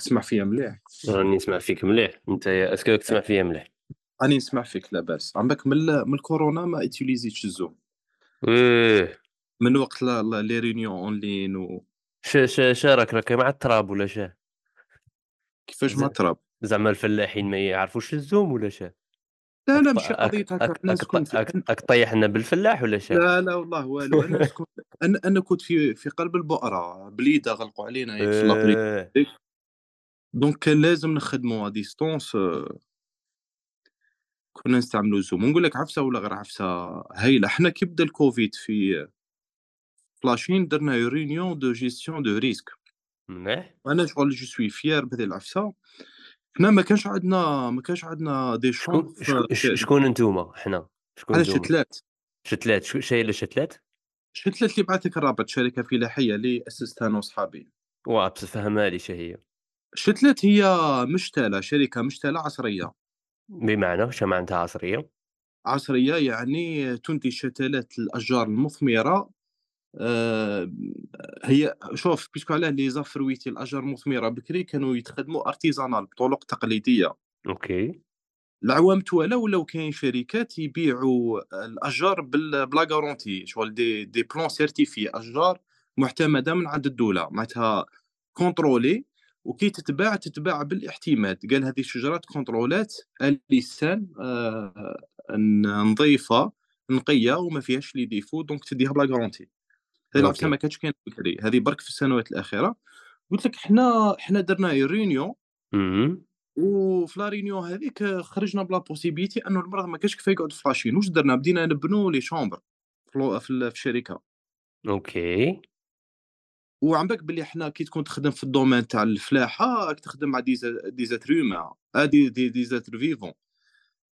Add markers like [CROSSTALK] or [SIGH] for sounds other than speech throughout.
تسمع فيا مليح؟ راني نسمع فيك مليح. أنت est-ce que راك تسمع فيا مليح؟ راني نسمع فيك لاباس عندك من من الكورونا ما utiliseيتش ال Zoom إيه. من وقت لا- les réunions en ligne و شا شا شا راك راك مع التراب ولا شا؟ كيفاش ما تراب زعما الفلاحين ما يعرفوش ال Zoom ولا شا؟ لا لا ماشي قضية هكا. أنا أك- أك طيح لنا بالفلاح ولا شا؟ لا لا والله والو. أنا نسكن أنا أنا كنت في في قلب البؤرة. بليدة غلقوا علينا في l'abri إيه. donc كان لازم نخدموا à distance كنا نستعملوا Zoom ونقول لك عفسة ولا غير عفسة؟ هايلة. حنا كي بدا الكوفيد في la Chine درنا réunion de gestion de risque مليح أنا شغل je suis fier بهذه العفسة. حنا ما كانش عندنا ما كانش عندنا دي شكون شون شكون- ش- شكون انتوما حنا شكون انتوما شتلات. شتلات. شايل شتلات؟ شتلات اللي بعثك الرابط شركة فلاحيه اللي أسستها أنا وصحابي واه فهمها لي شا هي شتلات هي مشتلة شركة مشتلة عصرية. بمعنى شا معناتها عصرية؟ عصرية يعني تنتج شتلات الأشجار المثمرة. آه، هي شوف parce que علاه les arbres fruitiers الأشجار المثمرة بكري كانوا يتخدموا artisanal بطرق تقليدية. OK. العوام توالا ولاو كاين شركات يبيعوا الأشجار ب la garantie شغل des des plants certifiés أشجار معتمدة من عند الدولة. معناتها contrôlés وكي تتباع تتباع بالاعتماد قال هذه الشجرات كونترولات اللسان آه نظيفة نقية وما فيهاش les défauts donc تديها ب la garantie. هذه. ما كانتش كاينة بكري هذه برك في السنوات الأخيرة. قلت لك حنا حنا درنا réunion. وفي la réunion هذيك خرجنا ب la possibilité أنه المرض ما كانش كفاية يقعد في la Chine. واش درنا؟ بدينا نبنوا les chambres في الشركة. OK. وعم بالك بلي حنا كي تكون تخدم في ال domaine تاع الفلاحة راك تخدم مع des ê- des êtres humains آه des des, des êtres vivants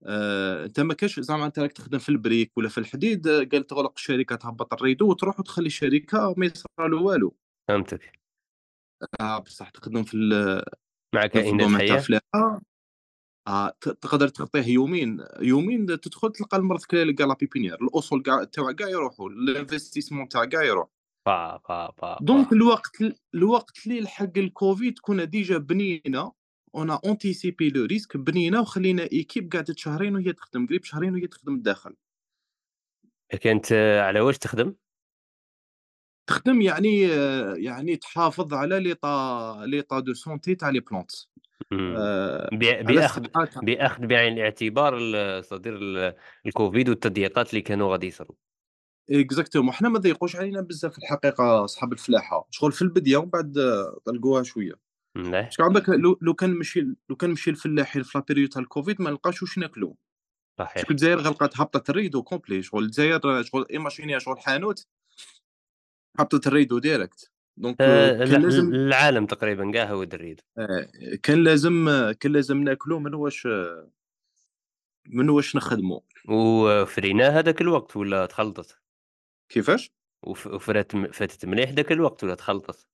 آه، انت ما كاش زعما انت راك تخدم في ال brique ولا في الحديد آه، قال تغلق الشركة تهبط ال rideau وتروح وتخلي الشركة ما يصرى والو. فهمتك. آه بصح تخدم في ال- مع كائنات حية؟ آه تقدر تغطيه يومين. يومين تدخل تلقى المرض كاع كاع la pépinière. الأصول كاع تاعها كاع يروحوا ال investissement تاع كاع يروح. با با با donc. الوقت الوقت اللي لحق الكوفيد كنا déjà بنينا أنا anticipé le risque بنينا وخلينا équipe قعدت شهرين وهي تخدم قريب شهرين وهي تخدم الداخل. كانت على واش تخدم؟ تخدم يعني يعني تحافظ على l'état l'état de santé تاع لي plantes. آه، باخذ باخذ بعين الاعتبار ال- صدير ال- الكوفيد والتضييقات اللي كانوا غادي يصيروا. exactement حنا ما ضيقوش علينا بزاف الحقيقة اصحاب الفلاحه شغل في البديه ومن بعد طلقوها شوية مليح parce que عندك لو كان مشي لو كان مشي الفلاحين في la période تاع الكوفيد ما لقاش واش ناكلوا صحيح parce que الجزائر غلقت هبطت ال rideau complet شغل الجزائر شغل imaginez شغل حانوت هبطت ال rideau direct donc آه، كان لا- لازم العالم تقريبا كاع هو آه، كان لازم كان لازم ناكلو من واش من واش نخدمو وفرينا هذاك الوقت ولا تخلطت كيفاش؟ وف- وفرات فاتت مليح ذاك الوقت ولا تخلطت؟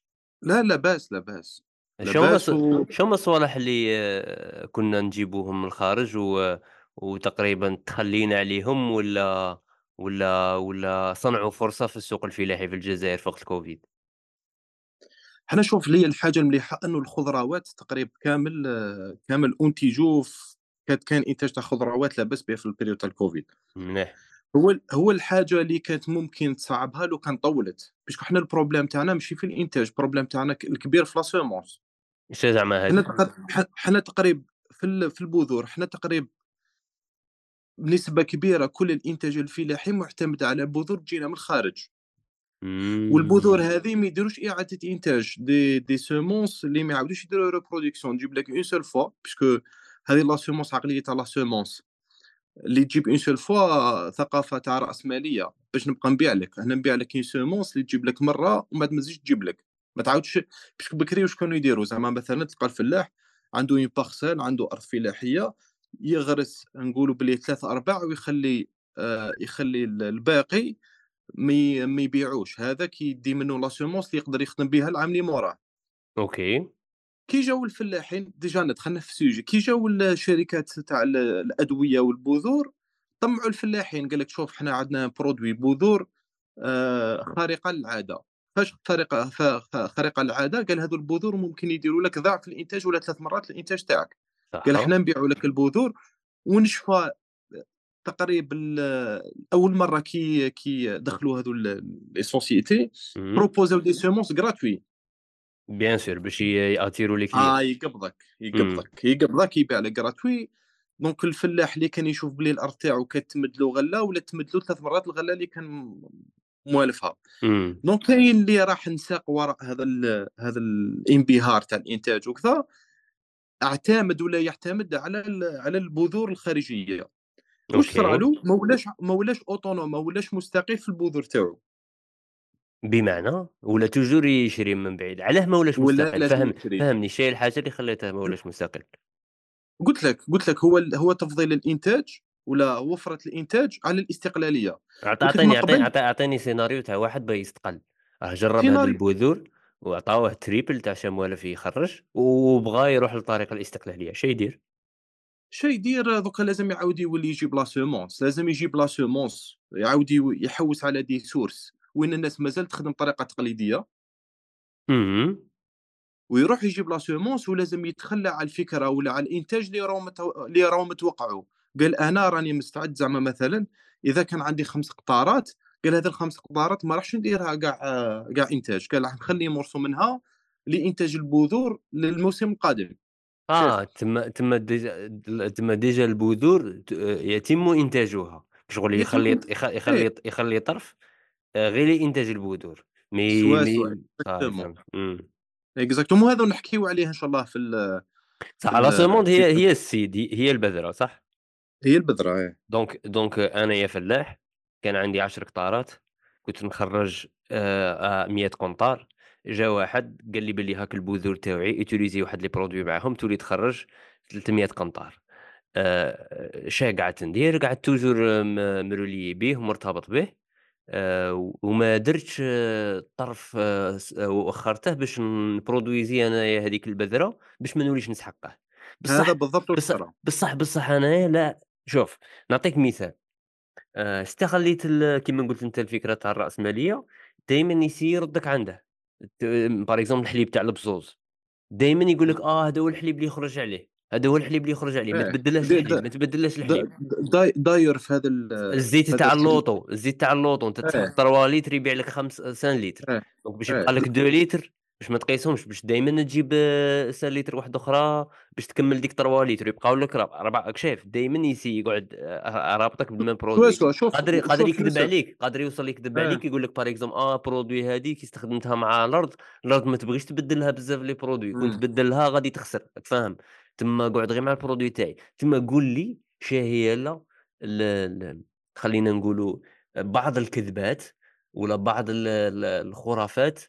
لا لا باس لا باس. شو هما و... شو هما الصوالح اللي آه، كنا نجيبوهم من الخارج و... وتقريبا تخلينا عليهم ولا ولا ولا صنعوا فرصة في السوق الفلاحي في الجزائر في وقت الكوفيد؟ حنا شوف لي الحاجة المليحه أنه الخضروات تقريبا كامل آه، كامل انتجوا كان إنتاج تاع خضروات لاباس بها في ال période تاع الكوفيد. مليح. هو هو الحاجة اللي كانت ممكن تصعبها لو كان طولت. parce que حنا ال problème تاعنا ماشي في الإنتاج ال problème تاعنا الكبير في la semence إيش زعما هذه. ح- حنا تقريب في في البذور حنا تقريب بنسبة كبيرة كل الإنتاج الفلاحي معتمد على بذور تجينا من الخارج. والبذور. هذه ما يديروش إعادة إنتاج. des des semences اللي ما يعاودوش يديروا reproduction تجيب لك une seule fois parce que هذه la semence عقلية تاع la semence اللي تجيب une seule fois ثقافة تاع راسماليه باش نبقى نبيع لك. أنا نبيع لك une semence اللي تجيب لك مرة ومن بعد ما تزيدش تجيب لك. ما تعاودش parce que بكري واش كانوا يديروا؟ زعما مثلا تلقى الفلاح عنده une parcelle عنده أرض فلاحية يغرس نقولوا بلي ثلاثة أرباع ويخلي آه يخلي ال- الباقي ما يبيعوش. هذاك يدي منه la semence اللي يقدر يخدم بها العام اللي موراه. أوكي. كي جاو الفلاحين déjà ندخلنا في ال sujet كي جاو الشركات تاع ال- الأدوية والبذور طمعوا الفلاحين قال لك شوف حنا عندنا produit بذور آه خارقة للعادة. فاش خارقة ف خ خارقة للعادة قال هذو البذور ممكن يديروا لك ضعف الإنتاج ولا 3 مرات الإنتاج تاعك، قال صح، إحنا نبيعوا لك البذور ونشفى تقريبا ال أول مرة كي كي دخلوا هذو ال les sociétés اهم، proposaو des bien sûr باش ي يأتيروا les clients. آه يقبضك، يقبضك، يقبضك يبيع لك gratuit دونك الفلاح اللي كان يشوف بلي الأرض تاعو كتمد له غلة ولات تمد له 3 مرات الغلة اللي كان موالفها. donc كاين اللي راح نساق وراء هذا ال هذا الانبهار تاع الإنتاج وكذا، اعتمد ولا يعتمد على على البذور الخارجية، واش صرا أوكي، له؟ ما ولاش ما ولاش autonome ما ولاش مستقل في البذور تاعو، بمعنى ولا toujours يشري من بعيد، علاه ما ولاش ولا مستقل؟ فهم. فهمني شنو هي الحاجة اللي خلاتها ما ولاش مستقل؟ قُلت لك، قُلت لك هو هو تفضيل الإنتاج ولا وفرة الإنتاج على أعطيني قبل أعط أعطيني سيناريو تاع واحد باه يستقل، راه جرّب سيناريو البذور وعطاوه triple تاع شا موالف يخرّج وبغى يروح للطريق الاستقلالية، شا يدير؟ شا يدير دوكا لازم يعاود يولي يجيب la semence، لازم يجيب la semence، يعاود يحوّس على des sources وين الناس مازالت تخدم بطريقة تقليدية، اهم، ويروح يجيب la semence ولازم يتخلى على الفكرة ولا على الإنتاج اللي راهم اللي راهم متوقعوا، قال أنا راني مستعد زعما مثلًا إذا كان عندي 5 قنطارات، قال هذا ال5 قنطارات ما راحش نديرها قاع قاع إنتاج، قال راح نخلي morceau منها لإنتاج البذور للموسم القادم، شيف تما تما déjà تما déjà البذور يتم إنتاجها، شغل يخلّي إنت يط يخ إيه. يخلّي يخلّي طرف غير لإنتاج البذور، mais soit، آه إمم. exactement. وهذا نحكيو عليه إن شاء الله في صح la semence هي هي ال seed هي البذرة صح؟ هي البذرة إيه، donc donc أنايا فلاح، كان عندي 10 قطارات، كنت نخرّج آآ، آآ 100 قنطار، جا واحد قال لي بلي هاك البذور تاوعي utiliser واحد les produits معاهم تولي تخرّج 300 قنطار، اش قعدت ندير؟ قعدت م مرولي بيه ومرتبط به، آآ، وما درتش آه، طرف آه، س وأخرته باش نبرودويزي أنايا هذيك البذرة باش ما نوليش نسحقه، هذا بصح بالضبط واش بص صرا، بصح بصح أنايا لا شوف نعطيك مثال. آآ استغلّيت ال كيما قُلت أنت الفكرة تاع الرأسمالية، دايمًا يسيي يردّك عنده، par exemple الحليب تاع البزوز، دايمًا يقول لك آه هذا هو الحليب اللي يخرج عليه، هذا هو الحليب اللي يخرج عليه، ما إيه. تبدّلهاش د الحليب، ما تبدّلهاش د الحليب. داير في هذا ال الزيت تاع اللوطو، الزيت تاع اللوطو أنت تحط إيه، 3 لتر يبيع لك خمس 5 لتر، دونك باش إيه، يبقى لك 2 لتر باش ما تقيسهمش، باش دايمًا تجيب 5 لتر واحدة أخرى باش تكمّل ديك 3 لتر، يبقاو لك رب ربع راك شايف دايمًا يسيي يقعد آآ رابطك بالميم سوا، برودوي، قادر قادر يكذب عليك، قادر يوصل يكذب إيه، عليك يقول لك par exemple آه برودوي هذه كي استخدمتها مع الأرض، الأرض ما تبغيش تبدّلها بزاف لي برودوي، كون تبدّلها غادي تخسر، فاهم؟ تما قُعد غير مع البرودوي تاعي، تما قُل لي شاهي لا ال ال خلّينا نقولوا بعض الكذبات ولا بعض ال ال الخرافات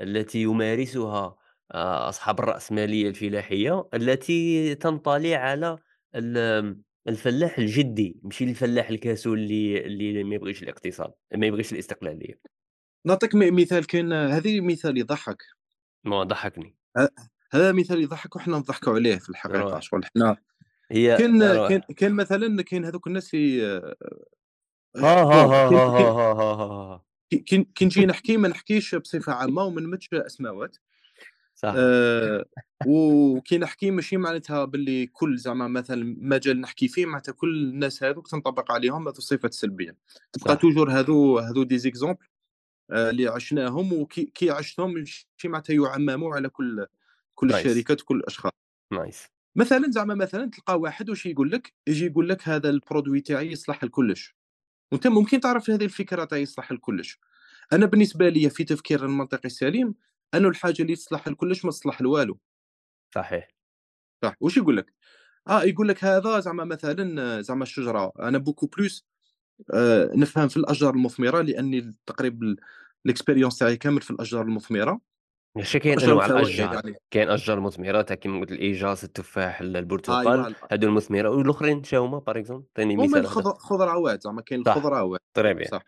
التي يمارسها آآ أصحاب الرأسمالية الفلاحية، التي تنطلي على ال الفلاح الجدي، ماشي الفلاح الكسول اللي اللي ما يبغيش الاقتصاد، ما يبغيش الاستقلالية. نعطيك مثال كاين هذه مثال يضحّك، ما ضحّكني، هذا مثال يضحّك وحنا نضحكوا عليه في الحقيقة، روح شغل حنا هي كاين كاين روح كاين مثلًا كاين هذوك الناس اللي ها، ها، ها، ها، ها، ها، ها،. كي نجي نحكي ما نحكيش بصفة عامة وما نمدش أسماوات، صح، آآ وكي نحكي ماشي معناتها باللي كل زعما مثلًا مجال نحكي فيه معناتها كل الناس هاذوك تنطبق عليهم هذو الصفات السلبية، تبقى توجور هاذو هاذو des exemples آآ اللي عشناهم وكي كي عشتهم ماشي معناتها يُعمموا على كل كل نايس، الشركات وكل الأشخاص، نايس، مثلًا زعما مثلًا تلقى واحد واش يقول لك، يجي يقول لك هذا البرودوي تاعي يصلح لكلش، وأنت ممكن تعرف هذه الفكرة تاع يصلح لكلش. أنا بالنسبة ليّا في تفكيري المنطقي السليم، أنه الحاجة اللي تصلح لكلش ما تصلح لوالو، صحيح، صح، واش يقول لك؟ آه، يقول لك هذا زعما مثلًا زعما الشجرة. أنا beaucoup plus آآ نفهم في الأشجار المثمرة لأني تقريبا الexperience تاعي كامل في الأشجار المثمرة، ماشي كاين الأشجار، يعني، كاين أشجار مثمرة تاع كيما قُلت الإيجاص، التفاح، ال البرتقال، ال هادو المثمرة والآخرين شا هُما par exemple؟ عطيني هُما مثال. الخض خضروات زعما كاين صح، الخضروات، bien، صح.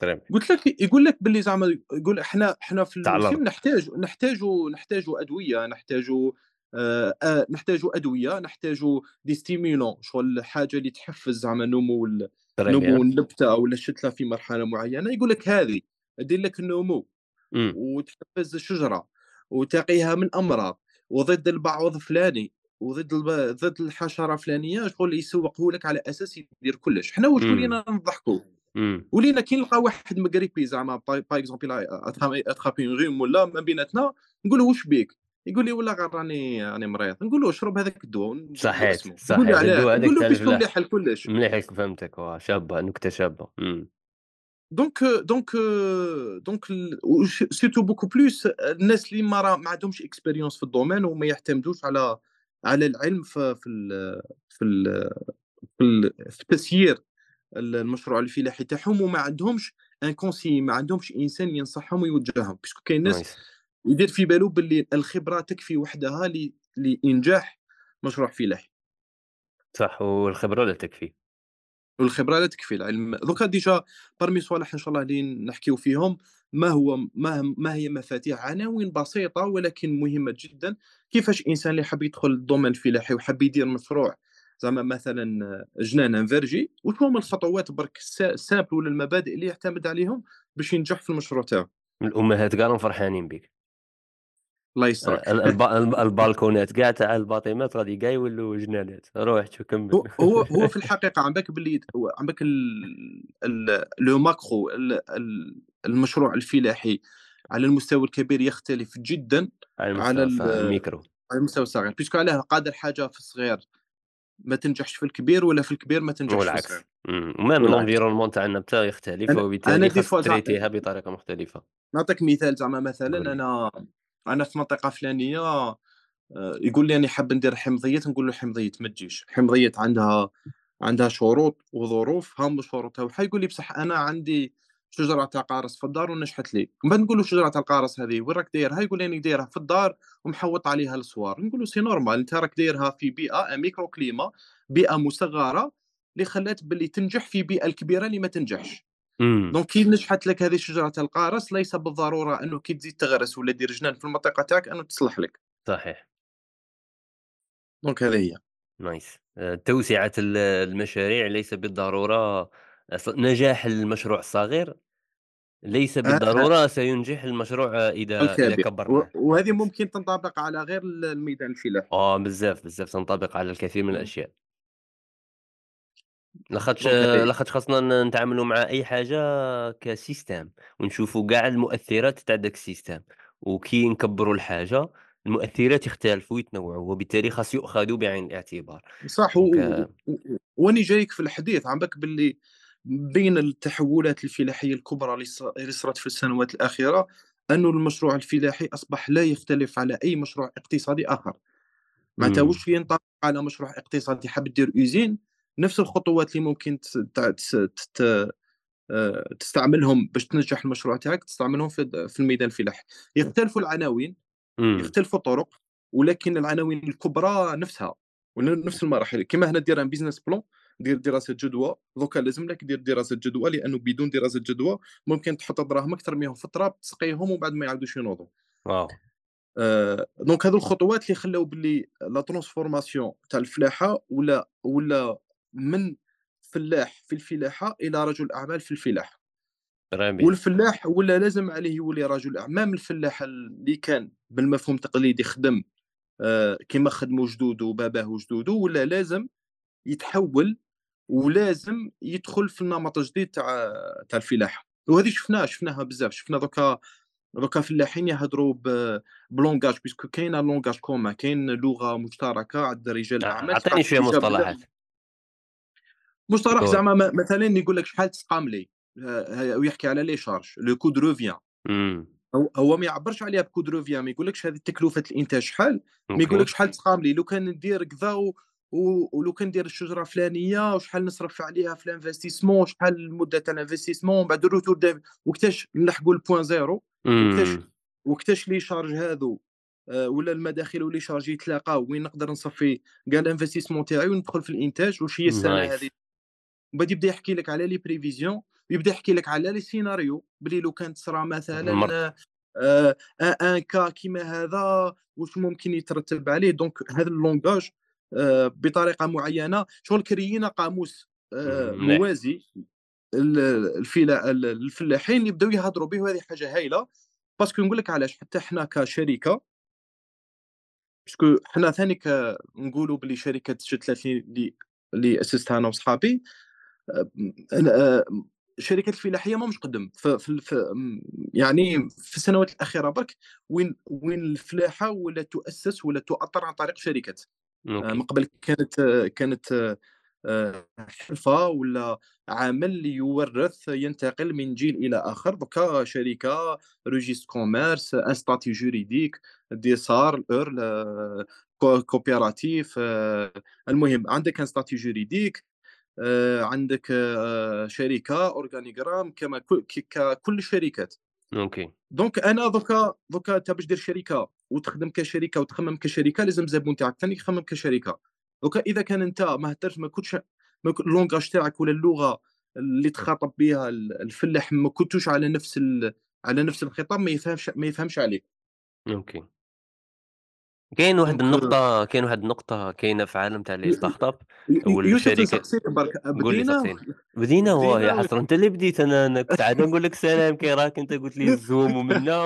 très bien، قُلت لك يقول لك باللي زعما يقول إحنا إحنا في الأرض، نحتاج نحتاجوا نحتاجوا أدوية، نحتاجوا آآ أ نحتاجوا أدوية، نحتاجوا des stimulants شغل حاجة اللي تحفّز زعما نمو très نمو bien، النبتة أو الشتلة في مرحلة معيّنة، يقول لك هذه دير لك النمو، وتحفز شجرة وتقيها من أمراض وضد البعوض الفلاني وضد الب... ضد الحشرة الفلانية شغل يسوقه لك على أساس يدير كلش. حنا واش ولينا نضحكوا ولينا كي نلقى واحد مغربي زعما باغ إكزومبل اتخابي غيم ولا ما بيناتنا نقول له واش بيك؟ يقول لي والله غير راني راني مريض. نقول له اشرب هذاك الدواء ونجيب له صحيت، اسمه يقول لي صحيت، علاه الدوا هذاك مليح لكلش مليح فهمتك. واه، شابة، نكتة شابة، إمم، donc donc donc surtout beaucoup plus الناس اللي ما ما عندهمش expérience في ال domaine وما يعتمدوش على على العلم في في ال في ال في ال في تسيير ال المشروع الفلاحي تاعهم وما عندهمش un conseiller ما عندهمش إنسان ينصحهم ويوجههم، parce que كاين ناس يدير في بالو باللي الخبرة تكفي وحدها ل لإنجاح مشروع فلاحي. صح والخبرة لا تكفي، والخبرة لا تكفي العلم. دوكا déjà parmi صوالح إن شاء الله اللي نحكيو فيهم ما هو ما ما هي مفاتيح عناوين بسيطة ولكن مهمة جدًا، كيفاش إنسان اللي حاب يدخل ال domaine الفلاحي وحاب يدير مشروع زعما مثلًا جنان ن verger، واش هما الخطوات برك الس simple ولا المبادئ اللي يعتمد عليهم باش ينجح في المشروع تاعو؟ الأمهات كاع فرحانين بك، الله يسترك. الب ال balconات. كاع تاع الباطيمات غادي كاع يولوا جنانات، روح شو كمّل. هو هو في [LAUGHS] الحقيقة عم بالك باللي ال le macro ال ال المشروع الفلاحي على المستوى الكبير يختلف جدًا على على الصغير الميكرو، على المستوى الصغير، parce que علاه قادر حاجة في الصغير ما تنجحش في الكبير، ولا في الكبير ما تنجحش في الصغير، والعكس، إمم، وميم والعكس. الenvironnement تاعنا حتى يختلف، وبالتالي تريتيها بطريقة مختلفة. نعطيك مثال زعما مثلًا قُل أنا في منطقة فلانية آآ يقول لي راني حاب ندير حمضية، نقول له حمضية ما تجيش، حمضية عندها عندها شروط وظروف، ها هما الشروط تاعها، يقول لي بصح أنا عندي شجرة تاع قارص في الدار ونجحت لي، من بعد نقول له شجرة تاع القارص هذه وين راك دايرها؟ يقول لي دايرها في الدار ومحوّط عليها الصوار، نقول له c'est normal أنت راك دايرها في بيئة un microclimat، بيئة مصغّرة اللي خلات باللي تنجح في البيئة الكبيرة اللي ما تنجحش. donc كي نجحت لك هذه تاع القارص ليس بالضرورة أنه كي تزيد تغرس ولا دير جنان في المنطقة تاعك أنه تصلح لك، صحيح، donc هذه هي. nice. آآ توسعة ال المشاريع ليس بالضرورة ص نجاح المشروع الصغير ليس أ أ بالضرورة سينجح المشروع آه، و كبّرناه. وهذه ممكن تنطبق على غير ال الميدان الفلاحي، آه بزاف، بزاف تنطبق على الكثير من إمم، الأشياء. لاخاطرش. لاخاطرش خاصنا نتعاملوا مع أي حاجة ك system، ونشوفوا كاع المؤثرات تاع داك ال system، وكي نكبّروا الحاجة المؤثرات يختلفوا ويتنوعوا، وبالتالي خاص يؤخذوا بعين الاعتبار. صح و و و وأني جايك في الحديث عم بالك باللي بين التحولات الفلاحية الكبرى اللي ص اللي صرات في السنوات الأخيرة، أنه المشروع الفلاحي أصبح لا يختلف على أي مشروع اقتصادي آخر. معناتها إمم، واش ينطبق على مشروع اقتصادي حاب دير usine نفس الخطوات اللي ممكن آآ تستعملهم باش تنجّح المشروع تاعك، تستعملهم في الميدان الفلاحي. يختلفوا العناوين، يختلفوا الطرق، ولكن العناوين الكبرى نفسها، ونفس المراحل. كيما هنا دير un business plan دير دراسة جدوى، دوكا لازم لك دير دراسة جدوى، لأنه بدون دراسة جدوى ممكن تحط دراهمك ترميهم في التراب، تسقيهم ومن بعد ما يعاودوش ينوضوا. واو! آآ donc هادو الخطوات اللي خلاو باللي la transformation تاع الفلاحة ولا ولا من فلاح في الفلاحة إلى رجل أعمال في الفلاحة، très bien. والفلاح ولا لازم عليه يولي رجل أعمال، même الفلاح اللي كان بالمفهوم التقليدي خدم آآ كيما خدموا جدوده وباباه وجدوده، ولا لازم يتحوّل ولازم يدخل في النمط الجديد تاع تاع الفلاحة، وهذه شفناها، شفناها بزاف، شفنا دوكا دوكا فلاحين يهضروا ب langage parce que كاينة langage commun كاين لغة مشتركة عند رجال شوية déjà بلي مصطلحات. مصطلح قُل. زعما مثلًا يقول لك شحال تسقام لي، ويحكي على les charges le coût de revient هو ما يعبّرش عليها ب coût de revient ما يقولكش هذه تكلفة الإنتاج شحال، ما يقول أوكي. لك شحال تسقام لي، لو كان ندير كذا و ولو كان ندير الشجرة فلانية وشحال نصرف عليها في ال investissement شحال المدة تاع ومن بعد د وقتاش نلحقوا ال point zéro وقتاش وقتاش les charges هاذو آآ ولا المداخيل و les charges يتلاقاو؟ وين نقدر نصفي كاع ال investissement تاعي وندخل في الإنتاج؟ واش هي السنة هذه؟ بعد يبدا يحكي لك على les prévisions ويبدا يحكي لك على les scénarios بلي لو كان تصرا مرت. مثلًا آآ un un cas كيما هذا واش ممكن يترتب عليه. donc هذا ال langage آآ بطريقة معينة. شغل créينا قاموس إمم، مليح. موازي. الفلاحين يبداو يهضروا به وهذه حاجة هايلة. parce que نقول لك علاش. حتى حنا كشركة parce que حنا ثاني نقولوا بلي جات 30 اللي اللي أسستها أنا وصحابي. آآ الشركات الفلاحية ماهمش قدم يعني في السنوات الأخيرة برك وين وين الفلاحة ولات تؤسس ولات تؤطر عن طريق شركات. آآ من قبل كانت كانت آآ حرفة والّا عمل يورّث ينتقل من جيل إلى آخر، دوكا شركة registre commerce un statut juridique دي صار الأورل co coopératif آآ المهم عندك juridique آآ عندك آآ شركة organigramme كما ككل الشركات. أوكي، donc أنا دوكا دوكا أنت باش دير شركة وتخدم كشركة وتخمم كشركة لازم الزبون تاعك ثاني يخمم كشركة. دوكا إذا كان أنت ما هدرت ما كنتش ال langage تاعك ولا اللغة اللي تخاطب بها ال الفلاح ما كنتوش على نفس ال على نفس الخطاب ما يفهمش ما يفهمش عليك. أوكي. كاين واحد دونك النقطة كاين واحد النقطة كاينة في عالم تاع ي لي يوسف والشركات نسقسيك برك بدينا. بدينا واه يا حسرة أنت اللي بديت أنا أنا كنت عاد نقول لك سلام كي راك أنت قُلت لي [LAUGHS] الزوم ومنا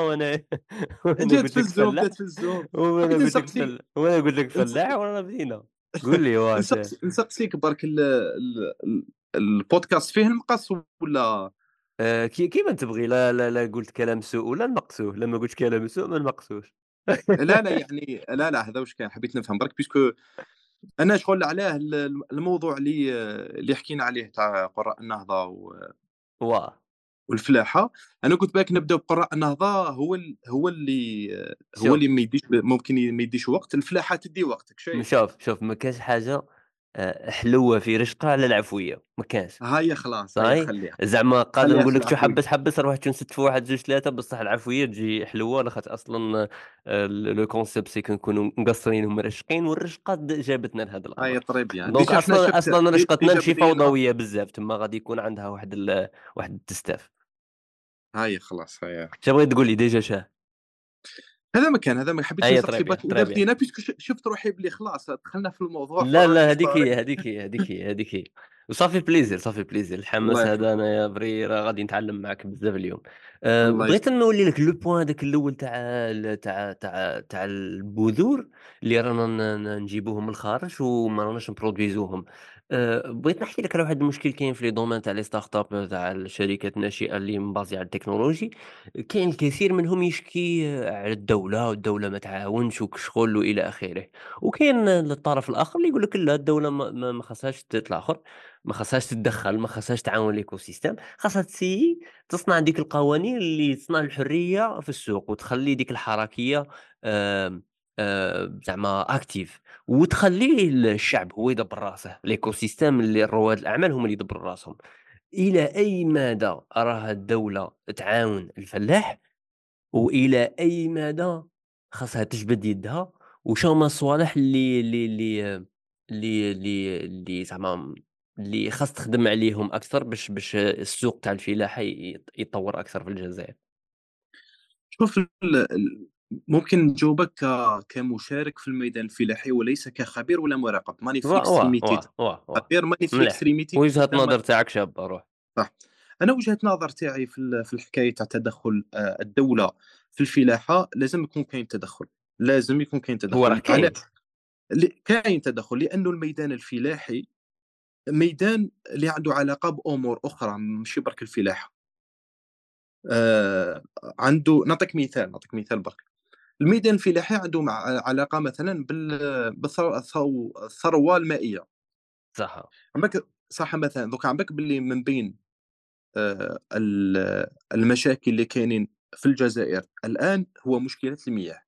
[LAUGHS] جات قُلت في لك الزوم، فلاح جات في الزوم. وأنا بغيت قُلت لك نسقسي فل وأنا قُلت لك فلاح ورانا بدينا. قُل لي [LAUGHS] واش نسقسي نسقسيك برك ال ال ال البودكاست فيه المقص والّا آآ كي كيما تبغي لا لا لا قُلت كلام سوء ولا نقصوه، لا ما قُلتش كلام سوء ما نقصوش. لا، لا يعني لا، لا هذا واش كان حبيت نفهم برك بيسكو أنا شغل علاه ال ال الموضوع اللي اللي حكينا عليه تاع قراء النهضة و واه، والفلاحة، أنا كنت باغي نبداو بقراء النهضة هو ال هو اللي هو اللي ما يديش ممكن ما يديش وقت، الفلاحة تدي وقت، راك م شايف؟ شوف، شوف ما كانش حاجة آآ حلوة في رشقة على العفوية، ما كانش. هاي خلاص، خليها، زعما قادر نقول لك شو. حبّس، حبّس روح تشوف نسد في 1، 2، 3 بصح العفوية تجي حلوة لاخاطش آآ ال le concept سي كنكونوا مقصرين ومرشقين والرشقة د جابتنا لهذا الأمر. هاي طري بيان، دونك أصلًا دي رشقتنا ماشي فوضوية بزاف، تما غادي يكون عندها واحد ال واحد التستاف. هاي خلاص هاي اش بغيت تقول لي ديجا شاه؟ هذا ما كان، هذا ما إذا تري بيان. بدينا بيسكو شفت روحي بلي خلاص دخلنا في الموضوع لا، لا هذيك هي، هذيك هي، هذيك هي، هذيك هي. و ça fait plaisir، ça fait plaisir، الحماس هذا أنايا vrai راه غادي نتعلم معاك بزاف اليوم. الله بغيت. نولي لك le point هذاك الأول تاع تاع تاع تاع البذور اللي رانا نجيبوهم من الخارج وما راناش نproduisوهم. آآ بغيت نحكي لك على واحد المشكل كاين في le domaine تاع les startups تاع الشركات الناشئة اللي مbaséية على la technologie. كاين الكثير منهم يشكي آه، على الدولة والدولة ما تعاونش وكشغل وإلى آخره. وكاين الطرف الآخر اللي يقول لك لا الدولة ما ما خاصهاش ت الآخر ما خاصهاش تتدخّل، ما خاصهاش تعاون ال écosystème، خاصها تسيي تصنع ديك القوانين اللي تصنع الحرية في السوق، وتخلّي ديك الحركية آمم، آآ، زعما active وتخلّي ال الشعب هو يدبّر راسه، ال écosystème اللي رواد الأعمال هُم اللي يدبّروا راسهم. إلى أي مدى راه الدولة تعاون الفلاح وإلى أي مدى خاصها تجبد يدها، وشنو هُما الصوالح اللي اللي اللي اللي اللي اللي زعما اللي خاص تخدم عليهم أكثر باش باش السوق تاع الفلاحة ي يتطور أكثر في الجزائر؟ شوف ممكن نجاوبك ك كمشارك في الميدان الفلاحي وليس كخبير ولا مراقب، ماني في واه، واه، extremité واه، واه، واه، خبير ماني في مليح، extremité وجهة ولا نظر تاعك شابة روح. صح. أنا وجهة النظر تاعي في ال في الحكاية تاع تدخُّل آآ الدولة في الفلاحة، لازم يكون كاين تدخُّل، لازم يكون كاين هو راه تدخُّل،؟ كاين، كاين تدخُّل لأنه الميدان الفلاحي ميدان اللي عنده علاقة بأمور أخرى ماشي برك الفلاحة. آآ عنده نعطيك مثال، نعطيك مثال برك. الميدان الفلاحي عنده مع علاقة مثلًا بال بالث الثو الثروة المائية، صح، عندك صح مثلًا دوكا عندك باللي من بين ال المشاكل اللي كاينين في الجزائر الآن هو مشكلة المياه،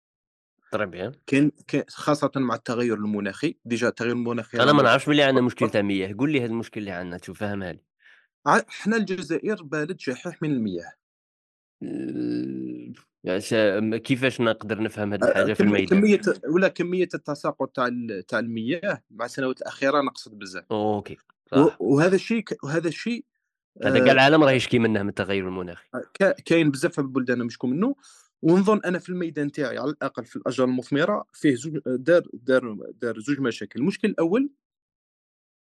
très bien. كاين ك خاصةً مع التغير المناخي، déjà التغير المناخي أنا راه ما نعرفش بلي عندنا يتطور، مشكل تاع مياه، قُل لي هذا المشكل اللي عندنا تشوف فهمها لي. حنا الجزائر بلد شحيح من المياه، ش م كيفاش نقدر نفهم هاد أ الحاجة في الميدان؟ كمية ولا كمية التساقط تاع تاع المياه مع السنوات الأخيرة نقصت بزاف. okay، و صح. وهذا الشيء وهذا الشيء هذا كاع آآ العالم راه يشكي منه من التغير المناخي. ك كاين بزاف في البلدان نشكو منه، ونظن أنا في الميدان تاعي على الأقل في الأشجار المثمرة فيه زوج دار دار دار زوج مشاكل، المشكل الأول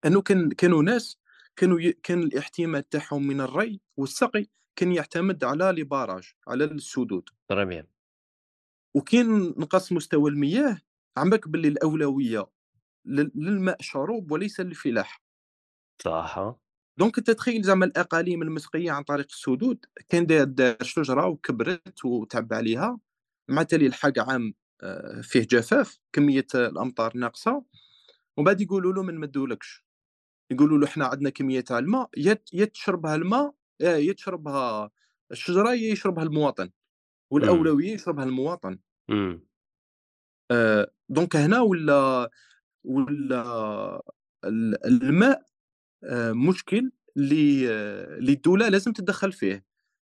أنه كان كانوا ناس كانوا ي كان الاحتمال تاعهم من الري والسقي كان يعتمد على les barrages على السدود. très bien. وكاين نقص مستوى المياه عمرك باللي الأولوية لل- للماء شروب وليس للفلاح صح. دونك أنت تخيل زعما الأقاليم المسقية عن طريق السدود كان داير دار شجرة وكبرت وتعب عليها مع تالي الحق عام آه، فيه جفاف كمية الأمطار ناقصة. ومن بعد يقولوا له ما نمدولكش. يقولوا له إحنا عندنا كمية تاع الماء يا يا تشربها الماء يا تشربها الشجرة يشربها المواطن والأولوية يشربها المواطن. إمم. آه، دونك هنا ولا ولا ال- الماء آه، مشكل اللي اللي الدولة لازم تتدخل فيه.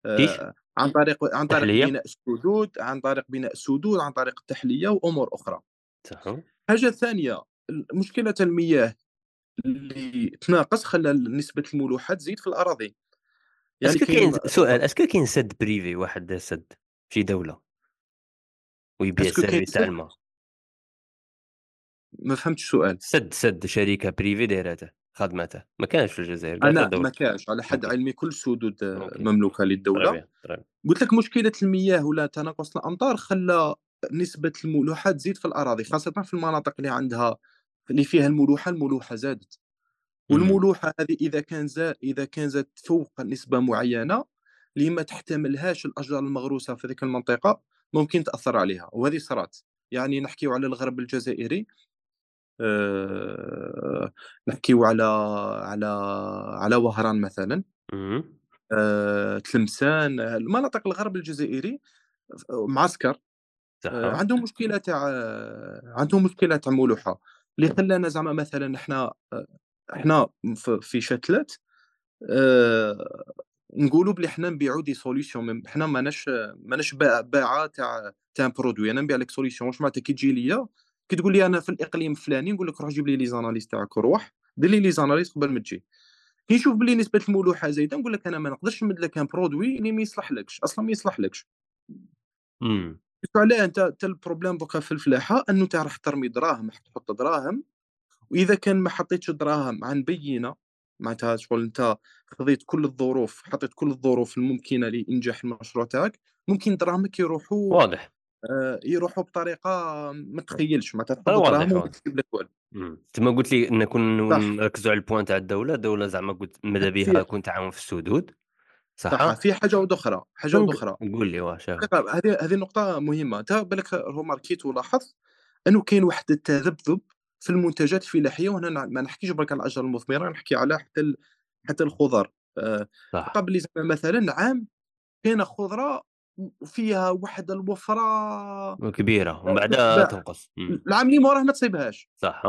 آه، عن طريق عن طريق تحلية؟ بناء السدود عن طريق بناء السدود عن طريق التحلية وأمور أخرى. صح حاجة ثانية مشكلة المياه اللي تناقص خلى نسبة الملوحه تزيد في الأراضي. يعني est-ce que كاين سؤال est-ce que كاين سد privé واحد دار سد في دولة ويبيع ال service تاع سد؟ الماء ما فهمتش السؤال. سد سد شركة privé دايرته خدمته. ما كانش في الجزائر أنا ما كاش على حد علمي كل okay. مملوكة للدولة. قلت لك مشكلة المياه ولا تناقص الأمطار خلى نسبة الملوحه تزيد في الأراضي خاصة في المناطق اللي عندها اللي فيها الملوحة الملوحة زادت. والملوحة هذه إذا كان زاد إذا كان زاد فوق نسبة معينة اللي ما تحتملهاش الأشجار المغروسة في ذيك المنطقة ممكن تأثر عليها وهذه صارت يعني نحكيو على الغرب الجزائري أه نحكيو على على على وهران مثلا أه تلمسان آه، المناطق الغرب الجزائري آه، معسكر آه، عندهم مشكلة تاع عندهم مشكلة تاع ملوحة اللي خلانا زعما مثلا إحنا إحنا في شتلات آه، نقولوا بلي حنا نبيعوا des solutions حنا ماناش ماناش باع- باعة تاع تاع produit أنا نبيع لك solution واش معناتها كي تجي ليا كي تقول لي أنا في الإقليم الفلاني نقول لك روح جيب لي les analyses تاعك وروح دير لي les analyses قبل ما تجي. كي نشوف بلي نسبة الملوحة زايدة نقول لك أنا ما نقدرش نمد لك un produit اللي ما يصلحلكش أصلا ما يصلحلكش. امم علاه أنت أنت ال problème دوكا في الفلاحة أنه انت راح ترمي دراهم راح تحط دراهم وإذا كان ما حطيتش دراهم عن بينة معناتها شغل أنت خذيت كل الظروف حطيت كل الظروف الممكنة لإنجاح المشروع تاعك ممكن دراهمك يروحوا واضح. آه، يروحوا بطريقة ما تخيلش معناتها آه، دراهم وما تجيب لك والو. تما قلت لي إن كون نركزوا على ال point تاع الدولة الدولة زعما قلت ماذا بها في يكون تعاون في السدود صح؟ صح في حاجة واحدة أخرى حاجة واحدة أخرى قول لي شاف دقيقة، هذه هذه نقطة مهمة، أنت بالك remarqué ت ولاحظت أنه كاين واحد التذبذب في المنتجات الفلاحية وهنا ما نحكيش برك على الأشجار المثمرة نحكي على حتى. حتى الخضر آه، صح. قبل زعما مثلا عام كاينة خضرة فيها واحد الوفرة كبيرة ومن بعدها لا تنقص. العام اللي موراه ما تصيبهاش. صح.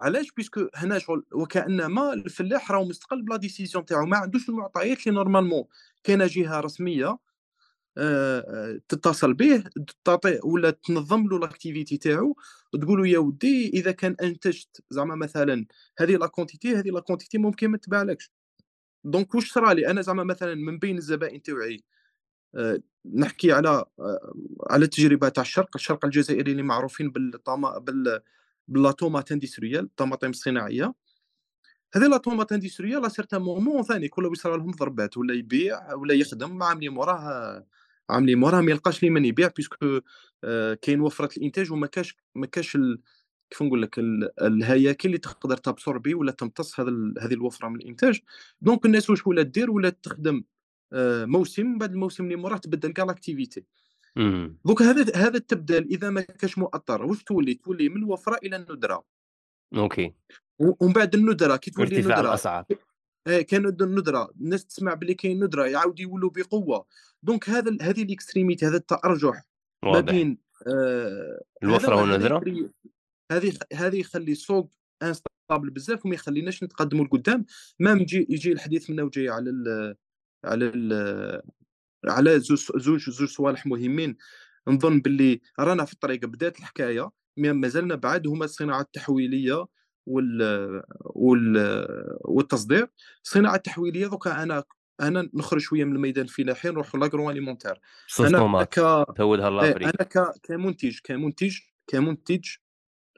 علاش؟ parce que هنا شغل وكأنما الفلاح راه مستقل ب la décision تاعو ما عندوش المعطيات اللي normalement كاينة جهة رسمية تتصل به تعطي ولا تنظم له l'activité تاعو وتقول له يا ودي إذا كان أنتجت زعما مثلا هذه la quantité هذه la quantité ممكن ما تباعلكش donc واش صرا لي؟ أنا زعما مثلا من بين الزبائن تاوعي. آه، نحكي على آه، على التجربة تاع الشرق الشرق الجزائري اللي معروفين بالطما بال ب la tomate industrielle الطماطم الصناعيه هذه la tomate industrielle à certain moment ثاني كل يصرى لهم ضربات ولا يبيع ولا يخدم عاملين موراه عاملين موراه ما يلقاش لي من يبيع parce que آه، كاين وفرة الإنتاج وما كاش ما كاش ال... كيف نقول لك ال... الهياكل اللي تقدر ت absorber ولا تمتص هذا ال... هذه الوفرة من الإنتاج. donc الناس واش ولا دير ولا تخدم آه، موسم بعد الموسم اللي موراه تبدل كاع l'activité. إمم. دوك هذا هذا التبدل إذا ما كاش مؤطر واش تولي؟ تولي من الوفرة إلى الندرة. okay. ومن بعد الندرة كي تولي ارتفاع الندرة. الأسعار. كاين ند- الندرة. الناس تسمع بلي كاين ندرة يعاود يولوا بقوة. donc هذا هذه ال extrémité هذا التأرجح ما بين آه الوفرة والندرة؟ هذه هذه يخلي السوق instable بزاف وما يخليناش نتقدموا لقدام. ما يجي يجي الحديث منا وجاي على ال على ال على زوج زوج زوج صوالح مهمين. نظن باللي رانا في الطريق بدات الحكاية ما مازلنا بعد هما الصناعه التحويلية وال وال والتصدير. الصناعه التحويليه دوكا أنا أنا نخرج شوية من الميدان الفلاحي نروح l'agroalimentaire أنا ك تودها إيه، لافريك أنا ك... كمنتج كمنتج كمنتج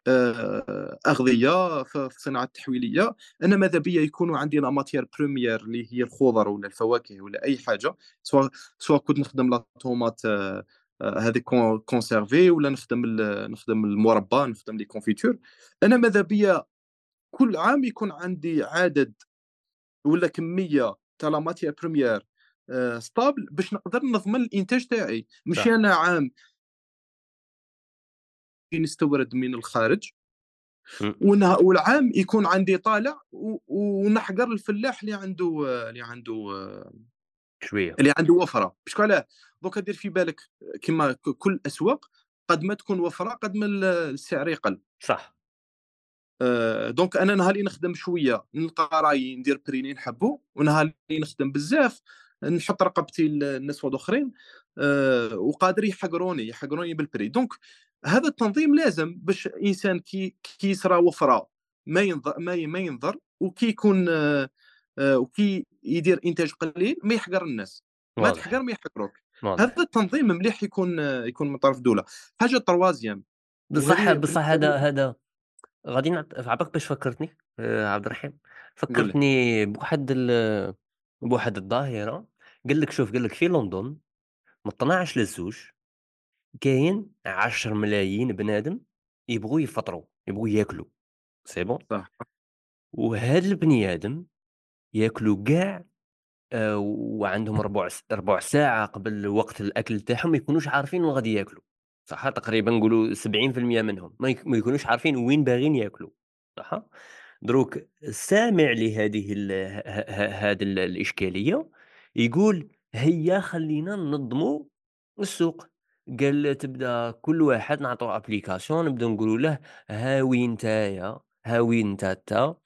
آه، الأغذية، ف في الصناعة التحويلية، أنا ماذا بيا؟ يكونوا عندي la matière première اللي هي الخضر ولا الفواكه ولا أي حاجة، سوا سوا كنت نخدم la tomate آآ هذيك كون conservé ولا نخدم ال نخدم المربى، نخدم les confitures، أنا ماذا بيا؟ كل عام يكون عندي عدد ولا كمية تاع لا première آآ stable باش نقدر نضمن الإنتاج تاعي، ماشي صح. أنا عام نستورد من الخارج والعام يكون عندي طالع ونحقر الفلاح اللي عنده اللي عنده شوية. اللي عنده وفرة، parce que علاه؟ دوكا دير في بالك كيما ك كل الأسواق قد ما تكون وفرة قد ما ال السعر يقل. صح. آآ donc أنا نهار اللي نخدم شوية نلقى رايي ندير اللي نحبّه، ونهار اللي نخدم بزاف نحط رقبتي للناس وحدوخرين آآ وقادر يحقروني، يحقروني بال prix. donc هذا التنظيم لازم باش إنسان كي كي يصرى وفرة ما ينظ ما ينظر، وكي يكون آآ وكي يدير إنتاج قليل ما يحقر الناس، ما تحقر ما يحقروك. هذا التنظيم مليح يكون يكون من طرف الدولة. حاجة 3 بصح بصح هذا هذا غادي عباك باش فكّرتني آآ عبد الرحيم، قُل لي. فكّرتني بواحد ال بواحد الظاهرة. قال لك شوف قال لك في لندن من 12 ل2 كاين 10.000.000 بنادم يبغوا يفطروا، يبغوا ياكلوا، c'est bon؟ صح، وهاد البني آدم ياكلوا كاع آآ وعندهم ربع س ربع ساعة قبل وقت الأكل تاعهم ما يكونوش عارفين وين غادي ياكلوا، صح؟ تقريبا نقولوا 70% منهم. ما يك ما يكونوش عارفين وين باغيين ياكلوا، صح؟ دروك السامع لهذه هذه ال الإشكالية يقول هيا خلّينا ننظموا السوق، قال تبدأ كل واحد نعطوه application نبداو نقولوا له ها وين نتايا، ها وين نتا تا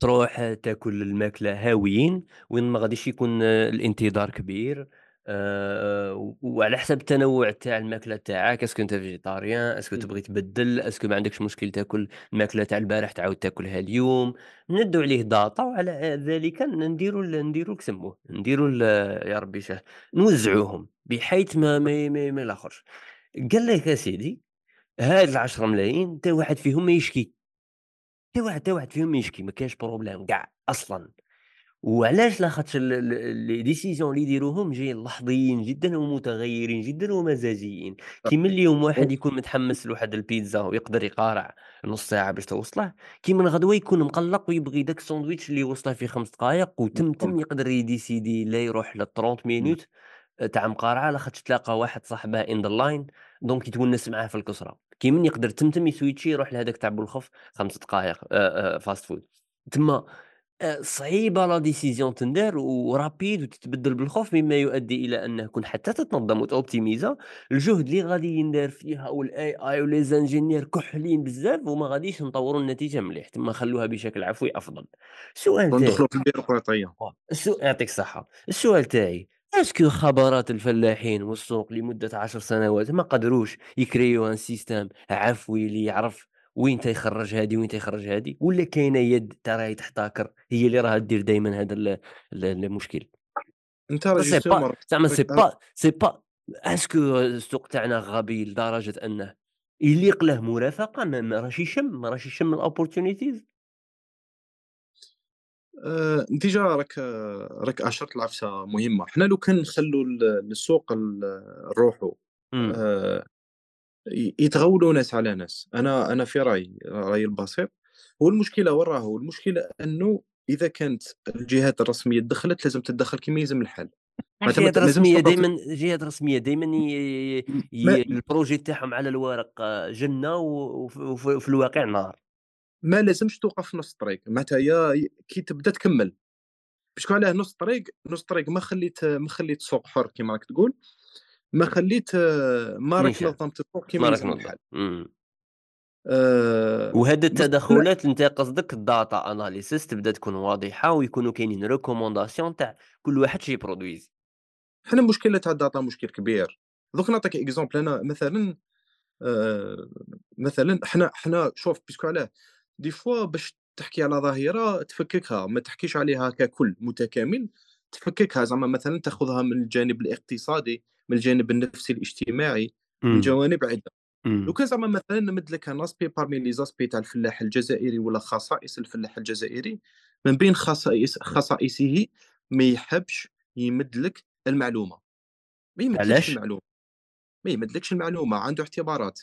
تروح تاكل الماكلة هاويين، وين ما غاديش يكون الانتظار كبير، آآ، وعلى حسب التنوع تاع الماكلة تاعك، est-ce que أنت végétarien، est-ce que تبغي تبدّل، est-ce que ما عندكش مشكل تاكل الماكلة تاع البارح تعاود تاكلها اليوم، ندّو عليه data وعلى ذلك ن نديرو ال نديرو كسموه، نديرو ال يا ربي شه نوزعوهم بحيث ما ما ما ما يلاخرش. قال لك يا سيدي هاد ال10 ملايين حتى واحد فيهم ما يشكي. حتى واحد حتى واحد فيهم يشكي ما كاينش problème كاع أصلًا، وعلاش لاخاطش les décisions اللي يديروهم جايين لحظيين جدًا ومتغيرين جدًا ومزاجيين، صح. كي من اليوم واحد يكون متحمس لواحد البيتزا ويقدر يقارع نُص ساعة باش توصله، كي من غدوة يكون مقلّق ويبغي داك الساندويتش اللي يوصله في 5 دقايق وتم تم. يقدر يdécidi لا يروح ل30 إمم، minutes تاع مقارعة لاخاطش تلاقى واحد صاحبه in the line دونك يتونس معاه في الكسرة، كي من يقدر تمتم يسويتشي يروح لهذاك تاع بوالخف 5 دقايق آآ، آآ fast food تما آآ، صعيبة لا ديسيزيون تندار ورابيد وتتبدل بالخوف مما يؤدي إلى أنه كون حتى تتنظم وتوبتيميزا الجهد اللي غادي يندار فيها والAI وles انجينير كحلين بزاف وما غاديش نطوروا النتيجة مليح، تما خلوها بشكل عفوي أفضل. السؤال تاعي في البيروقراطية. آه، السو يعطيك الصحة. السؤال تاعي، est-ce que خبرات الفلاحين والسوق لمدة 10 سنوات ما قدروش يcréyiw un système عفوي اللي يعرف وين تيخرّج هادي وين تيخرّج هادي، والّا كاينة يد تا راهي تحتكر هي اللي راها دير دايمًا هذا ال ال المشكل؟ أنت راه زعما سي با سي با اسكو السوق تاعنا غبي لدرجة أنه يليق له مرافقة ما راهش يشم ما راهش يشم ال opportunities؟ آآ déjà راك راك أشرت لعفسة مهمة، حنا لو كان نخلّوا ال السوق ي يتغولوا ناس على ناس، أنا أنا في رأيي رأيي البسيط، هو المشكلة وين راهو؟ المشكلة أنه إذا كانت الجهات الرسمية دخلت لازم تتدخل كيما يلزم الحال، معناتها ما ت جهات ما لازمش رسمية تبقى في دايمًا جهات رسمية دايمًا ي ما ي ال projet تاعهم على الورق آه، وف وفي الواقع نار. ما لازمش توقف في نُص الطريق، معناتها يا كي تبدأ تكمّل، parce que علاه نُص الطريق؟ نُص الطريق ما خليت ما خليت سوق حُر كيما راك تقول، ما خليت ما راك نيشان، نظّمت السوق كيما ما راك يلزم نوضّح. الحال. بصح لا التدخلات أنت قصدك ال data analysis تبدا تكون واضحة ويكونوا كاينين recommandation تاع كل واحد شي يproduisi. حنا المشكلة تاع ال data مشكل كبير، دوك نعطيك إكزومبل أنا مثلًا آآ مثلًا حنا حنا شوف parce que علاه des fois باش تحكي على ظاهرة تفككها، ما تحكيش عليها ككل متكامل، تفككها زعما مثلًا تاخذها من الجانب الاقتصادي، من الجانب النفسي الاجتماعي، من جوانب. إمم. لو كان زعما مثلًا نمد لك un aspect parmi les aspects تاع الفلاح الجزائري ولا خصائص الفلاح الجزائري، من بين خصائص خصائصه ما يحبش يمد لك المعلومة، ما يمدلكش علاش؟ المعلومة، ما يمدلكش المعلومة، عنده اعتبارات.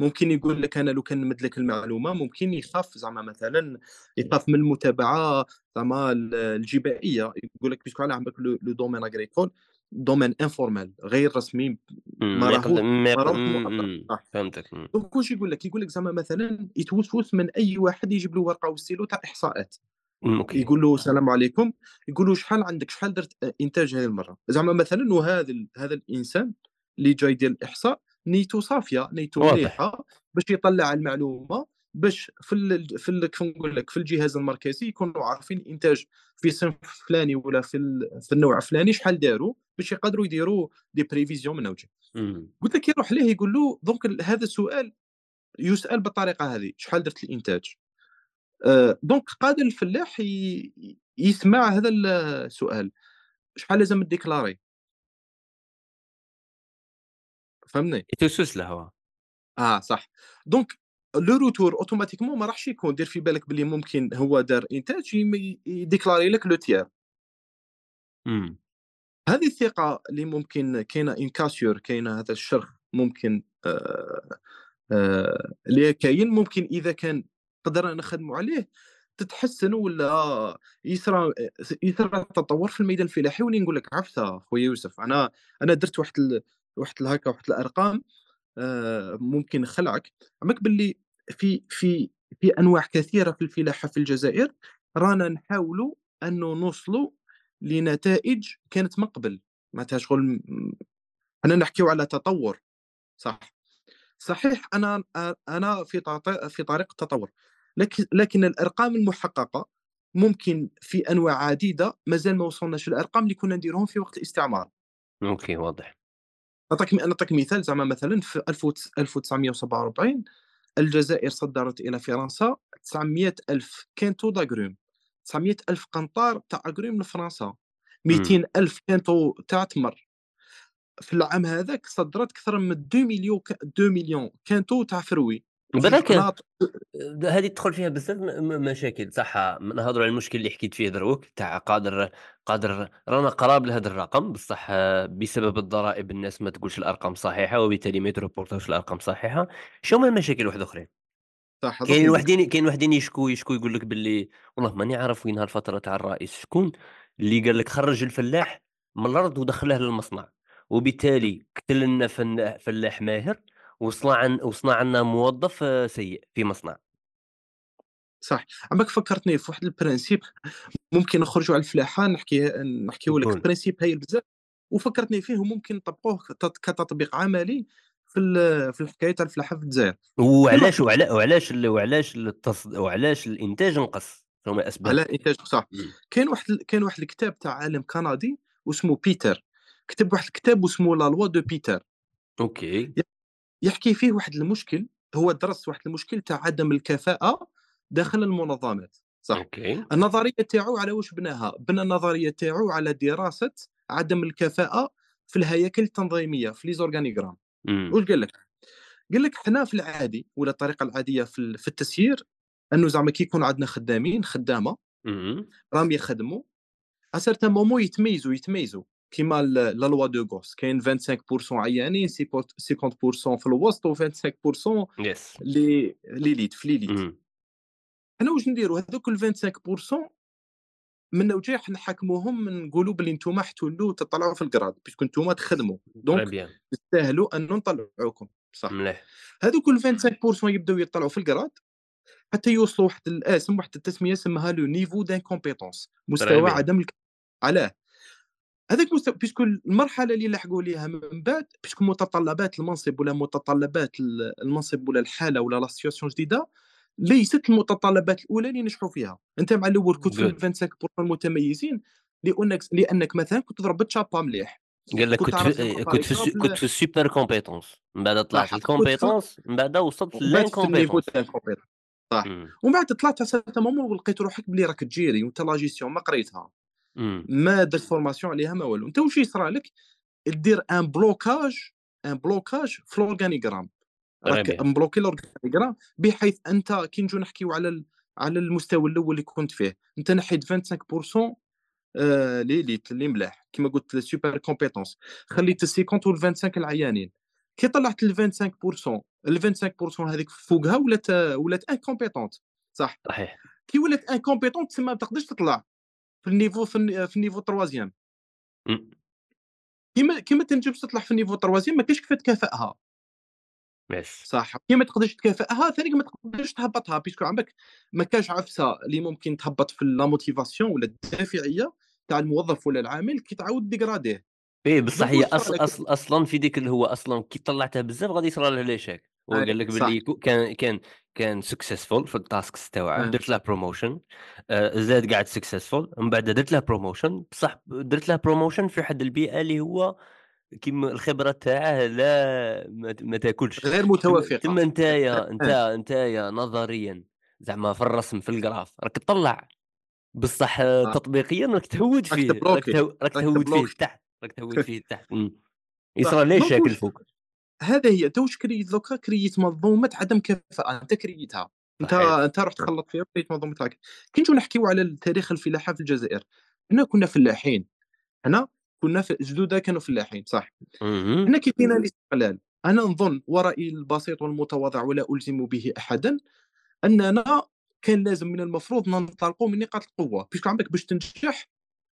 ممكن يقول لك أنا لو كان نمد لك المعلومة ممكن يخاف زعما مثلًا يخاف من المتابعة زعما ال الجبائية، يقول لك parce que علاه عندك le domaine agricole domaine informel غير رسمي. ما راهوش. فهمتك،. donc واش يقول لك؟ يقول لك زعما مثلًا يتوسوس من أي واحد يجيب له ورقة وستيلو تاع إحصاءات، إمم، okay. يقول له السلام عليكم، يقول له شحال عندك شحال درت أ إنتاج هذه المرة؟ زعما مثلًا وهذا هذا الإنسان اللي جاي يدير الإحصاء نيته صافية، نيته واضح. مليحة باش يطلّع المعلومة باش في ال في ال كيف نقول لك في الجهاز المركزي يكونوا عارفين الإنتاج في صنف فلاني ولا في ال في النوع الفلاني شحال داروا باش يقدروا يديروا des prévisions من وجه. قلت لك يروح ليه يقول له donc هذا السؤال يُسأل بالطريقة هذه، شحال درت الإنتاج؟ آآ donc قادر الفلاح ي يسمع هذا ال السؤال، شحال لازم تdéclari؟ فهمتني؟ يتوسوس له هو. آه صح. donc le retour automatiquement ما راحش يكون دير في بالك بلي ممكن هو دار إنتاج يم يdéclari لك le tiers. إمم. هذه الثقة اللي ممكن كاينة une cassure كاينة هذا الشرخ ممكن آآ آآ اللي كاين ممكن إذا كان قدرنا نخدموا عليه تتحسن ولا يصرى يصرى تطور في الميدان الفلاحي ولي نقول لك عرفتها خويا يوسف أنا أنا درت واحد واحد ال هاكا واحد الأرقام آآ ممكن نخلعك، عماك باللي في في في أنواع كثيرة في الفلاحة في الجزائر رانا نحاولوا أنه نوصلوا لنتائج كانت من قبل، معناتها شغل م أنا نحكيو على تطور صح. صحيح أنا أ أنا في في طريق التطور، لك لكن الأرقام المحققة ممكن في أنواع عديدة مازال ما وصلناش للأرقام اللي كنا نديروهم في وقت الاستعمار. okay واضح. نعطيك نعطيك مثال زعما مثلًا في ألف وتس 1947 الجزائر صدّرت إلى فرنسا 900.000 quintaux d'agrumes، 900.000 قنطار تاع agrumes لفرنسا، إمم. 200.000 quintaux تاع تمر. في العام هذاك صدّرت أكثر من 2 ك 2.000.000 quintaux تاع fruits، د هذه تدخل فيها بزاف مشاكل صح، نهضروا على المشكل اللي حكيت فيه دروك تاع قادر قادر رانا قراب لهذا الرقم بصح بسبب الضرائب الناس ما تقولش الأرقام صحيحة وبالتالي ما يت reportéوش الأرقام صحيحة. شنو هما المشاكل واحد أخرين؟ صح نديك وحدين كاين وحدين يشكوا يشكوا يقول لك باللي والله ماني عارف وينها الفترة تاع الرئيس شكون اللي قال لك خرّج الفلاح من الأرض ودخّله للمصنع، وبالتالي قتل لنا فلاح ماهر وصنع وصنع عنا موظف آه، سيء في مصنع. صح، عماك فكّرتني في واحد البرانسيب ممكن نخرجوا على الفلاحة نحكي نحكيو لك. برانسيب هايل بزاف وفكّرتني فيه وممكن نطبّقوه كت كتطبيق عملي في في الحكاية تاع الفلاحة في الجزائر. وعلاش وعلاش وعلاش التص وعلاش الإنتاج نقص؟ شنو هما الأسباب؟ على إنتاج صح. كاين واحد كاين واحد الكتاب تاع عالم كندي واسمه بيتر، كتب واحد الكتاب واسمه la loi de Peter. OK. يحكي فيه واحد المشكل هو درس واحد المشكل تاع عدم الكفاءة داخل المنظمات صح OK. النظرية تاعو على واش بناها بنى النظرية تاعو على دراسة عدم الكفاءة في الهياكل التنظيمية في les organigrammes إمم. واش قال لك قال لك حنا في العادي ولا الطريقة العادية في في التسيير أنه زعما كي يكون عندنا خدامين خدامة اهم. راهم يخدموا à certain moment يتميزوا يتميزوا كيما la loi de Gauss كاين 25% عيانين 50% في الوسط و 25% يس. les élites في les élites إمم. حنا واش نديروا هذوك ال 25% منا وجاي نحكموهم نقولوا بلي نتوما حتولوا تطلعوا في ال grade parce que نتوما تخدموا donc. تستاهلوا ان نطلعوكم صح مليح. هذوك ال 25% يبداو يطلعوا في ال grade حتى يوصلوا واحد الأسم واحد التسمية سماها le niveau d'incompétence مستوى. عدم الك... علاه هذاك مستوى parce que المرحلة اللي لحقوا ليها من بعد parce que متطلبات المنصب ولا متطلبات ال- المنصب ولا الحالة ولا la situation جديدة ليست المتطلبات الأولى اللي نجحوا فيها أنت مع الأول كنت في Good. ال 25% المتميزين لأنك لأنك مثلا كنت ضربت شابا مليح قال لك كنت كنت في كنت في كنت ال super compétence من بعد طلعت ال compétence من بعد وصلت لل incompétence. صح. ومن بعد طلعت على certain moment ولقيت روحك بلي راك ت gérer وانت لا جيستيون ما قريتها. ما درت formation عليها ما والو. انت واش يصرى لك؟ دير un blocage un blocage في ال organigramme راك. م bloqué l'organigramme بحيث أنت كي نجيو نحكيو على ال على المستوى الأول اللي كنت فيه، أنت نحيت 25% آآ l'élite اللي ملاح. كيما قلت super compétence. خليت ال50 وال25 العيانين، كي طلعت ال25% ال25% هذيك فوقها ولات ولات incompétente. صح، صحيح. كي ولات incompétente تسمى ما تقدرش تطلع. في ال niveau في الن في ال niveau 3ème إمم. كيما كيما تنجمش تطلع في ال niveau 3ème ما كاينش كيف تكافئها. يس. صح، كي ما تقدرش تكافئها ثانيك ما تقدرش تهبّطها parce que عندك ما كانش عفسة اللي ممكن تهبّط في la motivation ولا الدافعية تاع الموظف ولا العامل كي تعاود dégrader. إيه بصح هي أصل أصلًا في ديك اللي هو أصلًا كي طلّعتها بزاف غادي يصرى له l'échec، هو قال لك باللي كان كان كان successful في ال tasks تاوعه، آه، درت له promotion آآ زاد قعد successful من بعد درت له promotion بصح درت له promotion في واحد البيئة اللي هو كيما الخبرة تاعه لا ما تاكلش، غير تما متوافقة. تما نتايا [LAUGHS] آه، نتايا نظريًا زعما في الرسم في ال graphe راك تطلّع، بصح صح، تطبيقيًا راك تهوّد فيه، راك تهوّد فيه لتحت، راك تهوّد فيه. صح، يصرى ليه الشكل واش فوق. هذا هي أنت واش créيت donc créيت منظومة عدم كفاءة، أنت créيتها، صحيح. أنت رحت خلّطت فيها و créيت منظومة تاعك. كي نجيو نحكيو على تاريخ الفلاحة في الجزائر، حنا كنا فلاحين، حنا كنا ف جدودنا كانوا فلاحين صح. هنا كي جينا الاستقلال أنا نظن ورأيي البسيط والمتواضع ولا ألزم به أحدا أننا كان لازم من المفروض ننطلقوا من نقاط القوة parce que عندك باش تنجح.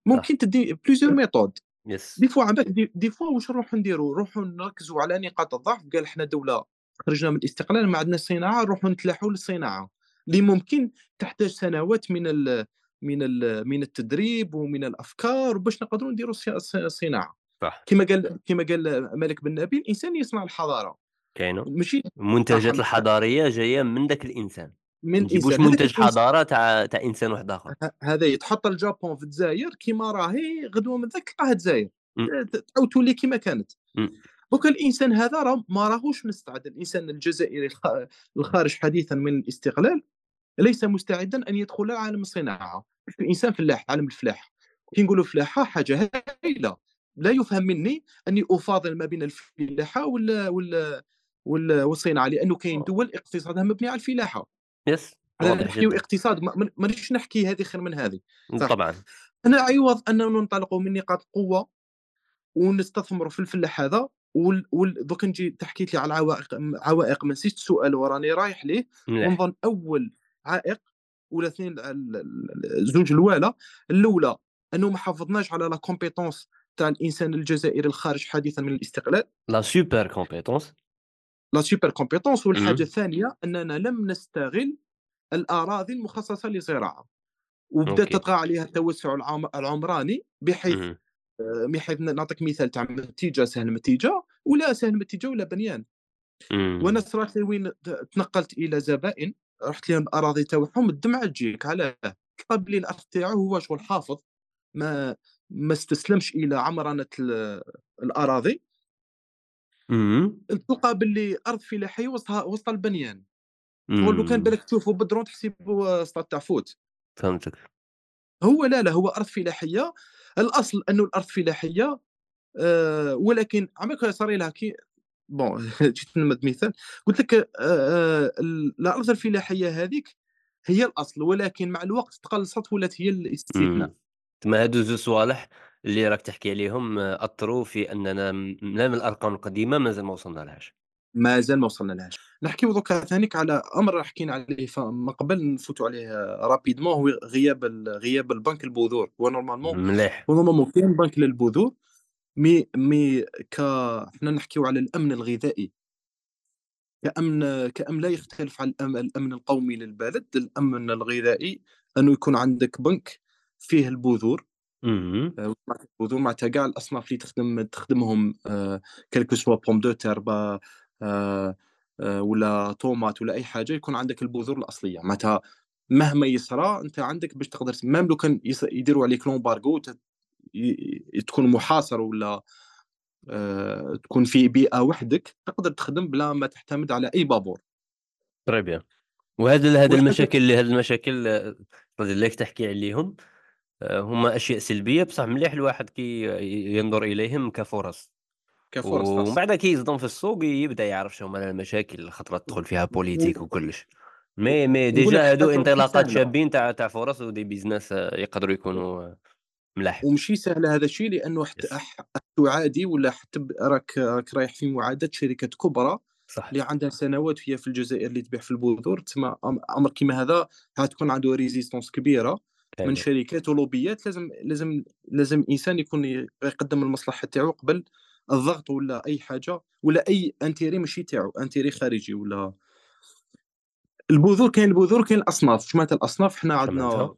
ممكن تدي plusieurs méthodes يس. des fois des, des fois واش نروحوا نديروا نروحوا نركزوا على نقاط الضعف قال إحنا دولة خرجنا من الاستقلال ما عندنا صناعة نروحوا نتلاحوا للصناعة اللي ممكن تحتاج سنوات من ال من ال من التدريب ومن الأفكار باش نقدروا نديروا الص- الص- الصناعه صح. كما قال كما قال مالك بن نبيل الإنسان يصنع الحضارة كاينة. ماشي المنتجات صح الحضارية جاية من داك الإنسان، من نجيبوش هذاك منتج حضارة تاع تاع إنسان واحد آخر. ه- هذا يتحط الجابون في الجزائر كيما راهي غدوة من ذاك تلقاها الجزائر. تعاود تولي كيما كانت. donc الإنسان هذا راه ما راهوش مستعد الإنسان الجزائري الخ- الخارج حديثا من الاستقلال ليس مستعدا أن يدخل عالم الصناعة. الإنسان فلاح عالم الفلاح. كي نقولوا فلاحة حاجة هائله لا يفهم مني أني أفاضل ما بين الفلاحة وال وال والصناعة لأنه كاين دول اقتصادها مبني على الفلاحة. يس. واضح نحكيو. اقتصاد ما ما- مانيش نحكي هذه خير من هذه طبعًا. أنا عوض اننا ننطلقوا من نقاط قوة ونستثمروا في الفلاح هذا وال... وال... دوك نجي تحكيت لي على العوائق عوائق ما نسيت السؤال وراني رايح ليه. ونظن أول عائق ولا اثنين زوج الوالا الأولى أنه ما حافظناش على la compétence تاع الإنسان الجزائري الخارج حديثا من الاستقلال لا super compétence. la super compétence والحاجة. الثانية أننا لم نستغل الأراضي المخصصة للزراعة وبدأت أوكي. تطغى عليها التوسع العم- العمراني بحيث اهم. آه، بحيث نعطيك مثال تاع متيجه سهل متيجه ولا سهل متيجه ولا بنيان وأنا إمم. صرات لي وين تنقلت إلى زبائن رحت لهم الأراضي تاعهم الدمعة تجيك علاه تلقى بلي الأرض تاعو هو شغل حافظ ما ما استسلمش إلى عمرنه ال- الأراضي اهم. تلقى باللي أرض فلاحيه وسطها وسط البنيان شغل لو كان. بالك تشوفه بالدرون تحسبه سطات تاع foot فهمتك. هو لا لا هو أرض فلاحيه الأصل أنه الأرض فلاحيه آه ولكن عمرك صار لها كي bon [LAUGHS] جيت نمد مثال قلت لك آه ال- الأرض الفلاحيه هذيك هي الأصل ولكن مع الوقت تقلصت ولات هي الاستثناء. تما هادو زوج صوالح اللي راك تحكي عليهم آه، أثروا في لا من الأرقام القديمة مازال ما وصلنا لهاش. مازال ما وصلنا لهاش نحكيو دوكا ثانيك على أمر حكينا عليه ف- من قبل نفوتوا عليه rapidement هو غياب غياب البنك البذور هو normalement مليح. normalement كاين بنك للبذور مي مي ك حنا نحكيو على الأمن الغذائي كأمن كأمن لا يختلف عن الأم الأمن القومي للبلد، الأمن الغذائي أنه يكون عندك بنك فيه البذور، اهم. آآ معناتها كاع الأصناف اللي تخدم تخدمهم quel que soit pomme de terre با آآ آآ ولا طوماط ولا أي حاجة يكون عندك البذور الأصلية، معناتها مهما يصرى أنت عندك باش تقدر même لو كان يديروا عليك ي تكون محاصر ولا تكون في بيئة وحدك، تقدر تخدم بلا ما تعتمد على أي بابور. وهاد ال هاد والحاجة المشاكل هاد المشاكل آه، اللي راك تحكي عليهم هُما أشياء سلبية بصح مليح الواحد كي ينظر إليهم كفرص. كفرص ومن بعد كي يصدم في السوق يبدأ يعرف شنو هما المشاكل خطرات تدخل فيها politique وكلش. mais mais déjà هادو انطلاقات شابين تاع تاع فرص و des business يقدروا يكونوا ملاح وماشي سهلة هذا الشيء لأنه حتى تعادي والّا حتى راك راك رايح في معاداة شركات كبرى صح. اللي عندها سنوات وهي في الجزائر اللي تبيع في البذور، تسمى أمر كيما هذا غتكون عنده resistance كبيرة من شركات ولوبيات لازم لازم لازم الإنسان يكون يقدّم المصلحة تاعو قبل الضغط ولا أي حاجة ولا أي intérêt ماشي تاعو، intérêt خارجي ولا البذور كاين البذور كاين الأصناف، واش معناتها الأصناف حنا عندنا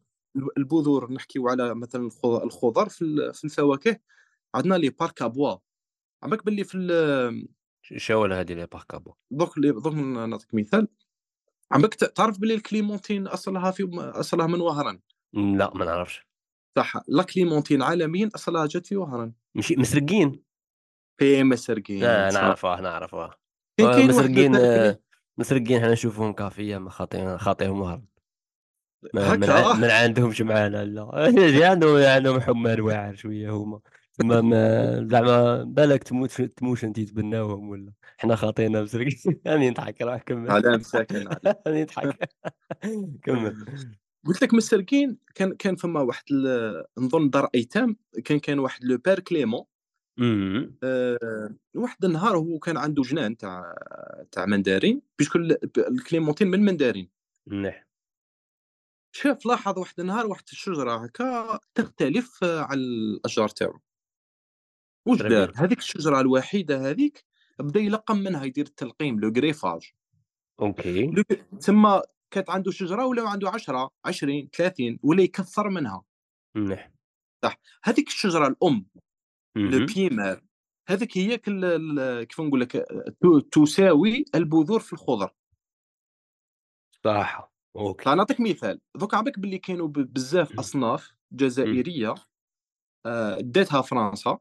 البذور نحكيو على مثلًا الخ الخضر في ال في الفواكه عندنا à bois على بالك باللي في شاول هادي لي بارك ابو دوك دوك نعطيك مثال، ت تعرف باللي الكليمونتين أصلها في م أصلها من وهران، لأ ما نعرفش. صح. لا كليمونتين عالميًا أصلها جات في وهران، ماشي مسرقين في مسرقين آه صح، نعرفه نعرفه. كاين آه كاين واحد مسرقين مسرقين حنا نشوفوهم كافية ما خاطي خاطيهم ما من ع... هكا من عندهمش معانا لا [LAUGHS] عندهم عندهم حمار واعر شوية هما ما ما زعما بالك تموت تموش انت تبناوهم ولا. حنا خاطينا مسرقين راني [LAUGHS] نضحك راه كمل. على مساكن على. [LAUGHS] راني نضحك كمل. قلت لك مسرقين كان كان فما واحد نظن دار أيتام كان كان واحد le père Clément. آآ واحد النهار هو كان عنده جنان تاع تاع mandarine parce que ال clémentine من المندارين، مليح شاف لاحظ واحد النهار واحد الشجرة هكا تختلف على الأشجار تاعو، واش دار؟ هذيك الشجرة الوحيدة هذيك بدا يلقّم منها يدير التلقيم le greffage أوكي. تما كانت عنده شجرة ولاو عنده 10 20 30 ولا يكثّر منها، مليح صح، هذيك الشجرة الأم le أمم. primaire هذيك هي كيف نقول لك تساوي البذور في الخضر. صح. أوكي. فنعطيك مثال، دوكا على بالك باللي كاينوا ب بزاف أصناف أمم. جزائرية آآ داتها فرنسا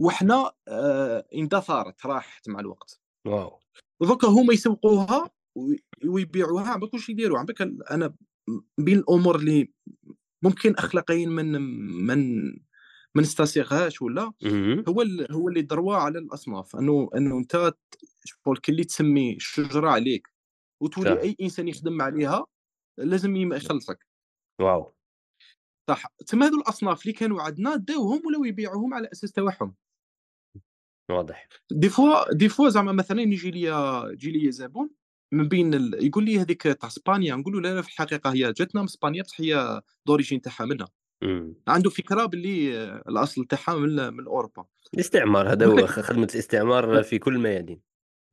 وحنا آآ اندثرت راحت مع الوقت، واو. ودوكا هُما يسوقوها ويبيعوها بالك واش يديروا، على بالك ال أنا م بين الأمور اللي ممكن أخلاقيًا ما ن ما نستسيغهاش ولا،. هو ال هو اللي دروا على الأصناف، أنه أنه أنت ت شغل كي اللي تسمي الشجرة عليك وتولي صح أي إنسان يخدم عليها لازم يخلصك. واو. صح، تما هاذو الأصناف اللي كانوا عندنا داوهم ولاو يبيعوهم على أساس تاعهم. واضح. دي فوا دي فوا زعما مثلًا يجي ليا يجي ليا زبون من بين ال يقول لي هذيك تاع إسبانيا، نقول له لا، لا في الحقيقة هي جاتنا من إسبانيا بصح هي d'origine تاعها أمم. عنده فكرة باللي الأصل تاعها من من أوروبا. الاستعمار هذا هو لك [LAUGHS] خ- خدمة الاستعمار في كل الميادين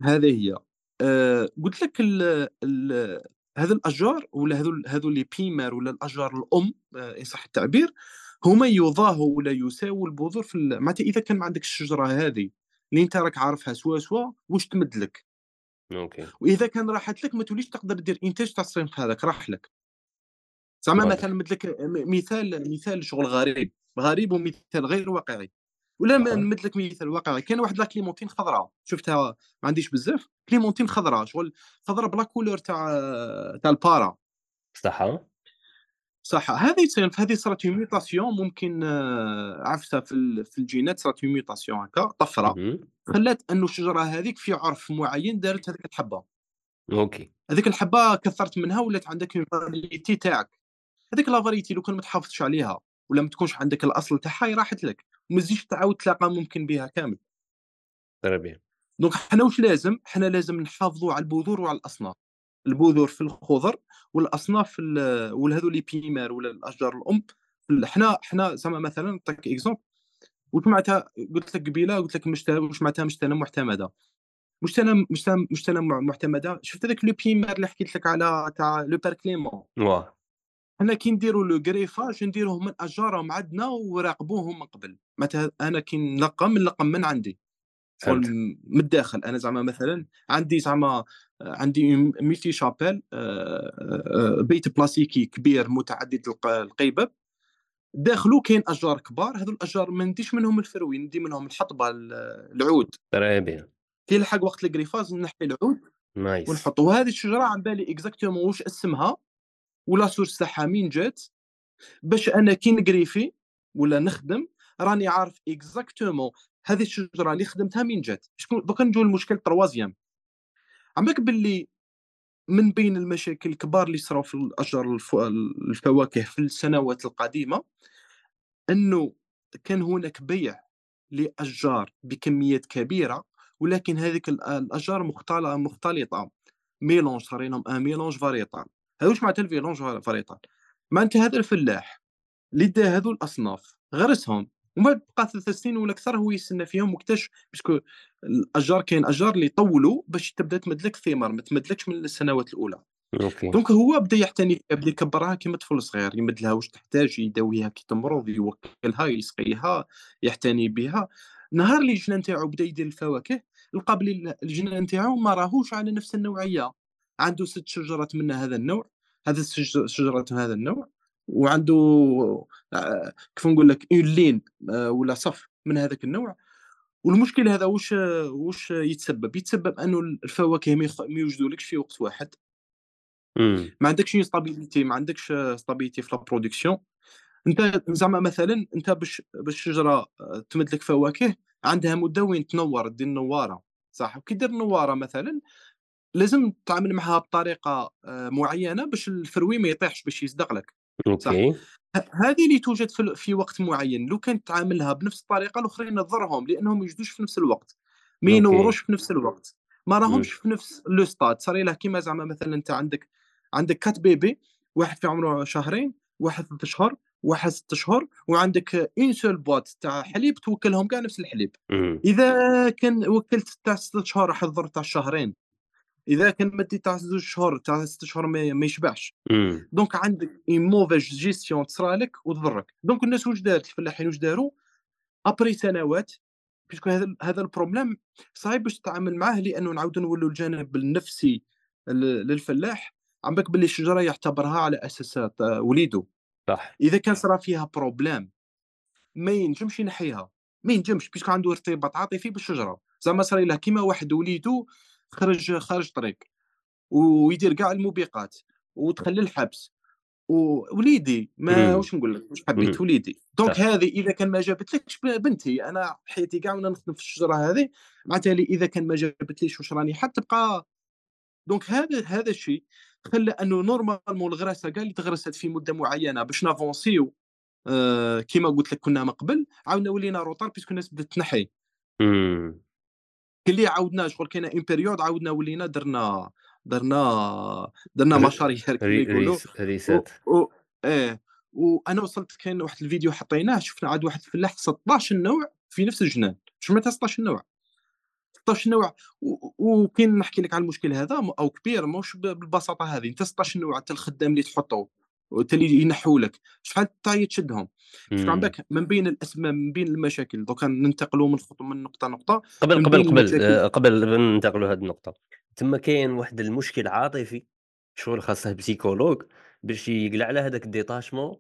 هذه هي. آآ قلت لك ال ال هذو الأشجار ولا هذو هذو les primaires ولا الأشجار الأم آآ إن صح التعبير، هُما يضاهوا ولا يساووا البذور في معناتها إذا كان ما عندكش الشجرة هذه اللي أنت راك عارفها سوا، سوا واش تمد لك، أوكي وإذا كان راحت لك ما توليش تقدر دير إنتاج تاع الصنف هذاك راح لك. زعما مثلًا نمد لك م مثال مثال شغل غريب، غريب ومثال غير واقعي، ولا م أها. نمد لك مثال واقعي، كاين واحد la clémentine خضرا شفتها ما عنديش بزاف، clémentine خضرا شغل خضرا بلا couleur تاع تاع البارا. صح صح، هذه هذه une mutation ممكن عرفتها في ال في الجينات une mutation هكا أمم. خلات إنه الشجرة هذيك في عرف معين دارت هذيك الحبة، أوكي. هذيك الحبة كثّرت منها ولات عندك variété تاعك، هذيك variété لو كان ما تحافظش عليها ولا ما تكونش عندك الأصل تاعها راحت لك، وما تزيدش تعاود تلاقى ممكن بها كامل، bien donc حنا واش لازم، حنا لازم نحافظوا على البذور وعلى الأصناف، البذور في الخضر ال ولا les primaires ولا الأشجار الأم. ال حنا حنا زعما مثلًا نعطيك exemple واش معناتها قلت لك قبيلة قلت لك مشت واش معناتها مشتلة معتمدة، مشتلة مشتلة مشتلة مع معتمدة. شفت هذاك le primaire اللي حكيت لك على تاع le père Clément، واه. حنا كي نديروا le greffage نديروه من راهم عندنا وراقبوهم من قبل، معناتها أنا كي نلقّم نلقّم من عندي. شغل من الداخل، أنا زعما مثلًا عندي زعما عندي multi chapelle آآ بيت بلاستيكي كبير متعدد الق القيباب، داخله كاين أشجار كبار، هاذو الأشجار ما نديش منهم ال fruit، ندي منهم الحطبة ال العود، très bien. كي يلحق وقت ال greffage نحي العود nice. ونحطو، وهذه الشجرة على بالي exactement واش اسمها ولا source تاعها منين جات، باش أنا كي ن greffer ولا نخدم راني عارف exactement هذه الشجرة اللي خدمتها من جات شكون دوكا نجيو للمشكل ال troisième على بالك باللي من بين المشاكل الكبار اللي صراو في الأشجار الف... الفواكه في السنوات القديمة إنه كان هناك بيع لأشجار بكميات كبيرة ولكن هذيك الأشجار مختلطه مختلطة. mélange صار لهم un mélange variétal هذا واش معناتها ال mélange variétal معناتها هذا الفلاح اللي دا هذو الأصناف غرسهم. ومن بعد بقى ثلاث سنين ولا أكثر هو يستنى فيهم واكتشف parce que الأشجار كاين أشجار اللي يطولوا باش تبدا تمدلك ثمار ما تمدلكش من السنوات الأولى. أوكي donc هو بدا يعتني بدا يكبرها كيما طفل صغير يمد لها واش تحتاج يداويها كي تمرض يوكلها يسقيها يعتني بها. نهار اللي الجنان نتاعو بدا يدير الفواكه لقى بلي الجنان نتاعو ما راهوش على نفس النوعية. عنده ست شجرات من هذا النوع هذا الشجرات من هذا النوع وعنده آه، كيف نقول لك une ligne آه، ولا صف من هذاك النوع. والمشكل هذا واش واش يتسبب؟ يتسبب أنه الفواكه ما يوجدولكش في وقت واحد. ما عندكش stabilité ما عندكش stabilité في la production أنت زعما مثلا أنت باش باش الشجره آه، تمد لك فواكه عندها مدة وين تنور؟ دير نوارة صح؟ وكي دير نوارة مثلا لازم تتعامل معها بطريقة معينة باش ال fruit ما يطيحش باش يصدق لك. أوكي. هذه اللي توجد في, في وقت معين. لو كانت تعاملها بنفس الطريقة الأخرين تضرهم لأنهم ما يوجدوش في نفس الوقت. ما ينوروش في نفس الوقت. ما راهمش في نفس le stade صار لها كيما زعما مثلا أنت عندك عندك quatre bébés واحد في عمره شهرين واحد ثلاث اشهر واحد ست اشهر وعندك une seule boîte تاع حليب توكلهم كاع نفس الحليب. إذا كان وكلت تاع ست شهور راح تضر تاع شهرين. إذا كان مدي تاع زوج شهور تاع ست شهور ما يشبعش. donc عندك une mauvaise gestion تصرالك وتضرك. donc الناس واش دارت الفلاحين؟ واش داروا؟ après سنوات parce que هذا هذا ال problème صعيب باش تتعامل معاه لأنه نعاودو نولوا الجانب النفسي للفلاح عم بك باللي الشجرة يعتبرها على أساس وليده صح. إذا كان صرا فيها problème ما ينجمش ينحيها. ما ينجمش parce que عنده ارتباط عاطفي بالشجرة. زعما صار له كيما واحد وليدو خرج خارج طريق ويدير كاع الموبقات ودخل للحبس ووليدي ما واش نقول لك؟ واش حبيت وليدي؟ donc هذه إذا كان ما جابتلكش بنتي أنا حياتي كاع وأنا نخدم في الشجرة هذه معناتها لي إذا كان ما جابتليش واش راني حتبقى donc هذا هذا الشيء خلى أنه normalement الغراسة كاع اللي تغرست في مدة معينة باش n avanciw آه كيما قلت لك كنا من قبل عاودنا ولينا retard parce que الناس بدات تنحي. كلي عاودنا شغل كاينة une période عاودنا ولينا درنا درنا درنا مشاريع كيما يقولوا. ريسات. إيه. وأنا وصلت كاين واحد الفيديو حطيناه شفنا عاد واحد فلاح 16 نوع في نفس الجنان. شو معناتها 16 نوع؟ 16 نوع. وكاين نحكي لك على المشكل هذا أو كبير ماهوش بالبساطة هذه. أنت 16 نوع أنت الخدام اللي تحطه وانت اللي ينحوا لك. شحال تعيط تشدهم؟ عندك من بين الأسماء من بين المشاكل. دوكا ننتقلوا من خطوه من نقطة نقطة قبل قبل قبل آه قبل ننتقلوا هذه النقطة. تما كاين واحد المشكل عاطفي شغل خاصه psychologue باش يقلع على هذاك ال détachement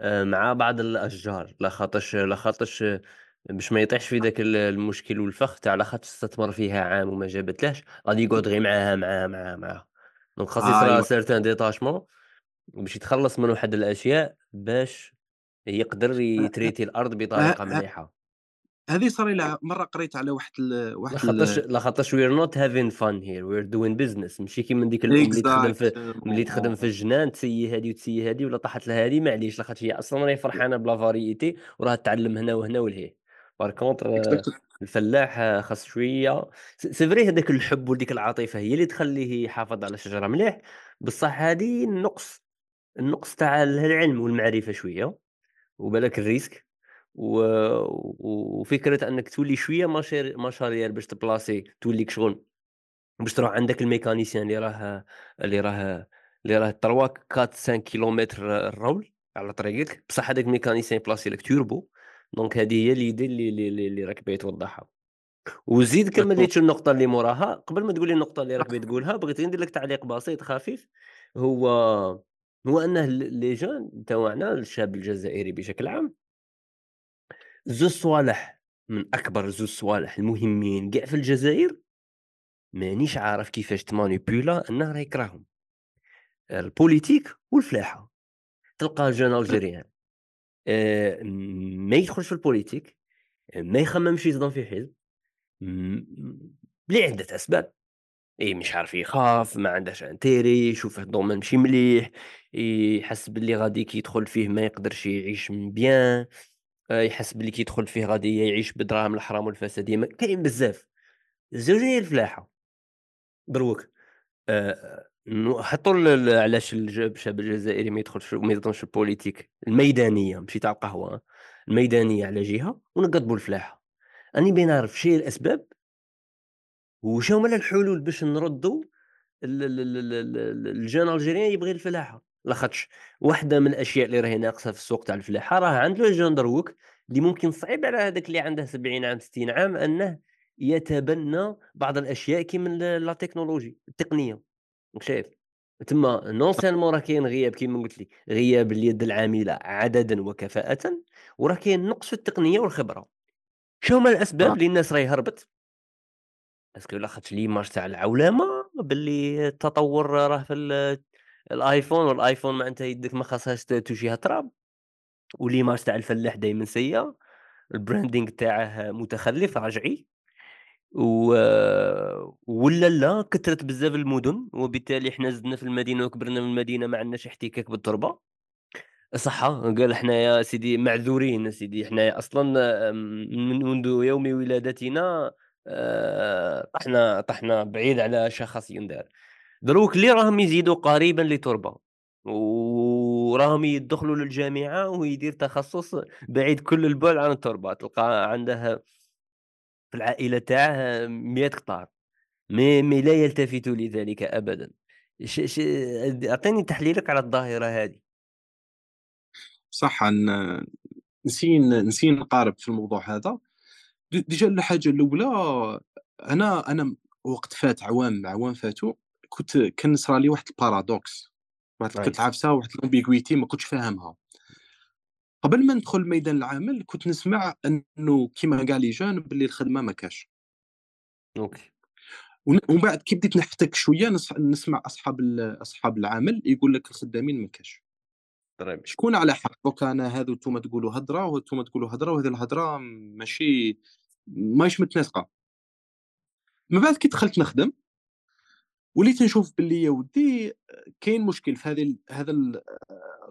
آه مع بعض الأشجار. لا خاطرش لا خاطرش باش ما يطيحش في ذاك المشكل والفخ تاع لا خاطر استثمر فيها عام وما جابتلهش غادي يقعد غير معاها معاها معاها معاها. donc خاص يصرا أيوة. certain détachement. باش يتخلص من واحد الأشياء باش يقدر ي traiter الأرض بطريقة مليحة. هذه صار لها مرة قريت على واحد ال... واحد لاخاطرش لاخاطرش we're not having fun here we're doing business ماشي كيما ديك اللي تخدم في اللي تخدم في الجنان t essayer هذه وت essayer هذه ولا طاحت لها هذه معليش لاخاطش هي أصلا راهي فرحانة بلا variété وراها تعلم هنا وهنا ولهيه par contre الفلاح خاص شوية. c'est vrai هذاك الحب وديك العاطفة هي اللي تخليه يحافظ على الشجره مليح. بصح هذه النقص النقص تاع العلم والمعرفة شوية وبالك ال risque و... وفكرة أنك تولي شوية مشاريع مشاريع باش t placer توليك شغل باش تروح عندك ال mécanicien اللي راه اللي راه اللي راه 3 4 5 كيلومتر ال rôle على طريقك. بصح هذاك ال mécanicien placer لك توربو donc هذه هي اللي اللي اللي, اللي راك باغي توضحها. وزيد كمل لي النقطة اللي موراها. قبل ما تقول لي النقطة اللي راك تقولها بغيت ندير لك تعليق بسيط خفيف. هو هو أنه les jeunes تاعنا الشاب الجزائري بشكل عام. زوج صوالح من أكبر زوج صوالح المهمين كاع في الجزائر مانيش عارف كيفاش t manipula أنه راه يكرههم. ال politique والفلاحة. تلقى jeune algérien. آه، ما يدخلش في ال politique ما يخممش يصدم في حزب لعدة أسباب. إيه مش عارف يخاف، ما عندهش intérêt، يشوف ال domaine ماشي مليح، يحس باللي غادي كي يدخل فيه ما يقدرش يعيش bien، آآ يحس باللي كي يدخل فيه غادي يعيش بدراهم الحرام والفساد كاين بزاف. الزوجة هي الفلاحة، دروك. ال ال علاش الج الشعب الجزائري ما يدخلش ما ينظمش ال politique. الميدانية ماشي تاع القهوة، الميدانية على جهة ونقضبوا الفلاحة. راني باغي نعرف شنو هي الأسباب؟ وشنو هما الحلول باش نردّوا ال ال ال ال ال ال ال jeune algérien يبغي الفلاحة، لاخاطش واحدة من الأشياء اللي راهي ناقصة في السوق تاع الفلاحة راه عند le jeune دروك اللي ممكن صعيب على هذاك اللي عنده 70 عام 60 عام أنه يتبنى بعض الأشياء كيما la technologie التقنية، راك شايف؟ تما non seulement راه كاين غياب كيما قلت لي، غياب اليد العاملة عددًا وكفاءةً، وراه كاين نقص في التقنية والخبرة. شنو هما الأسباب آه، اللي الناس راهي هربت؟ parce que لاخاطش l'image تاع العولمة باللي التطور راه في ال الآيفون والآيفون معناتها يدك ما خاصهاش ت توجيها تراب، و l'image تاع الفلاح دايمًا سيئة، الbranding تاعه متخلف رجعي، و [HESITATION] ولا لا كثرت بزاف المدن، وبالتالي حنا زدنا في المدينة وكبرنا في المدينة ما عندناش احتكاك بالتربة. صحة قال حنايا سيدي معذورين سيدي حنايا أصلًا آمم، من منذ يوم ولادتنا طحنا طحنا بعيد على شخص يندار، دروك اللي راهم يزيدوا قريبًا لتربة، وراهم يدخلوا للجامعة ويدير تخصص بعيد كل البعد عن التربة، تلقاه عنده في العائلة تاعه 100 قطار، مي مي لا يلتفت لذلك أبدًا. ش ش أعطيني تحليلك على الظاهرة هذه. صح نسين نسين نقارب في الموضوع هذا. déjà الحاجة الأولى أنا أنا وقت فات عوام عوام فاتوا كنت كان صرا لي واحد ال paradoxe، واحد كنت عافسة واحد ال ambiguïté ما كنتش فاهمها. قبل ما ندخل ميدان العمل كنت نسمع إنه كيما كاع les jeunes باللي الخدمة ما كاش. OK، ون ومن بعد كي بديت نحتك شوية نس نسمع أصحاب ال أصحاب العمل يقول لك الخدامين ما كاش. bien. شكون على حق؟ دوكا أنا هاذو نتوما تقولوا هدرة وهانتوما تقولوا هدرة وهذه الهدرة ماشي ماهيش متناسقة. من بعد كي دخلت نخدم وليت نشوف باللي يا ودي كاين مشكل في هذه هذا ال